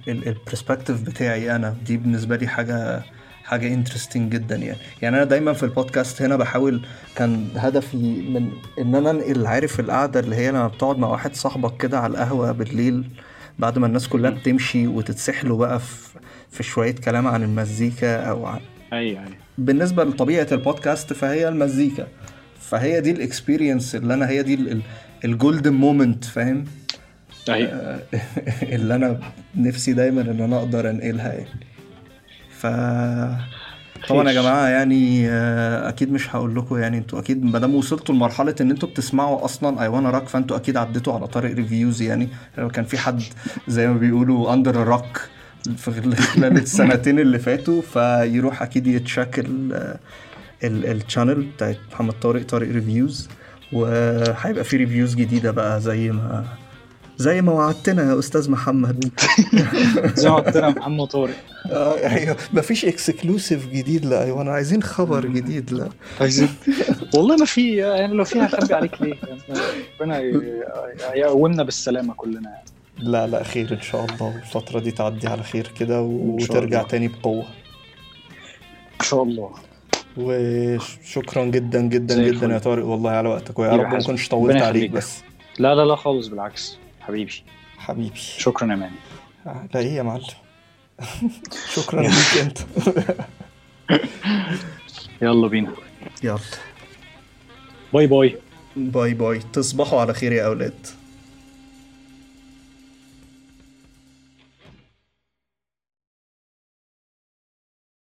ال perspective بتاعي أنا. دي بالنسبة لي حاجة حاجة interesting جدا يعني. يعني أنا دايما في البودكاست هنا بحاول كان هدفي من إن أنا أنقل عارف القعدة اللي هي لما بتقعد مع واحد صاحبك كده على القهوة بالليل بعد ما الناس كلها بتمشي وتتسحلوا بقى في في شوية كلام عن المزيكا أو عن أيوه أيوه. بالنسبة لطبيعة البودكاست فهي المزيكا. فهي دي ال experience اللي أنا هي دي ال golden moment فاهم؟ أيوه <laughs> اللي أنا نفسي دايما إن أنا أقدر أنقلها يعني. ف طبعا يا. جماعة يعني آه، أكيد مش هقول لكم يعني أنتوا أكيد ما دام وصلتوا لمرحلة إن أنتوا بتسمعوا أصلا اي وأنا راك فأنتوا أكيد عديتوا على طارق Reviews يعني. لو كان في حد زي ما بيقولوا under ال rock في <laughs> خلال السنتين اللي فاتوا فيروح أكيد ي check ال channel بتاعت محمد طارق طارق Reviews وهيبقى في reviews جديدة بقى زي ما زي ما وعدتنا يا أستاذ محمد. <laughs> زي ما لنا محمد طارق. آه أيوه. مفيش exclusive جديد لا أيوه أنا عايزين خبر جديد لا. عايزين. والله ما في يعني لو في هخبي عليك ليه؟ ربنا يقومنا بالسلامة كلنا يعني. لا لا خير إن شاء الله. الفترة دي تعدي على خير كده وترجع. تاني بقوة. إن شاء الله. وشكرا جدا جدا جدا. يا طارق والله على وقتك. ويا يا رب ما. اكونش طولت عليك. بس. لا لا لا خالص بالعكس. حبيبي. حبيبي. شكرا يا مان لا إيه يا معلم. <laughs> شكرا ليك أنت. <laughs> يلا بينا. يلا. bye bye. bye bye. تصبحوا على خير يا أولاد.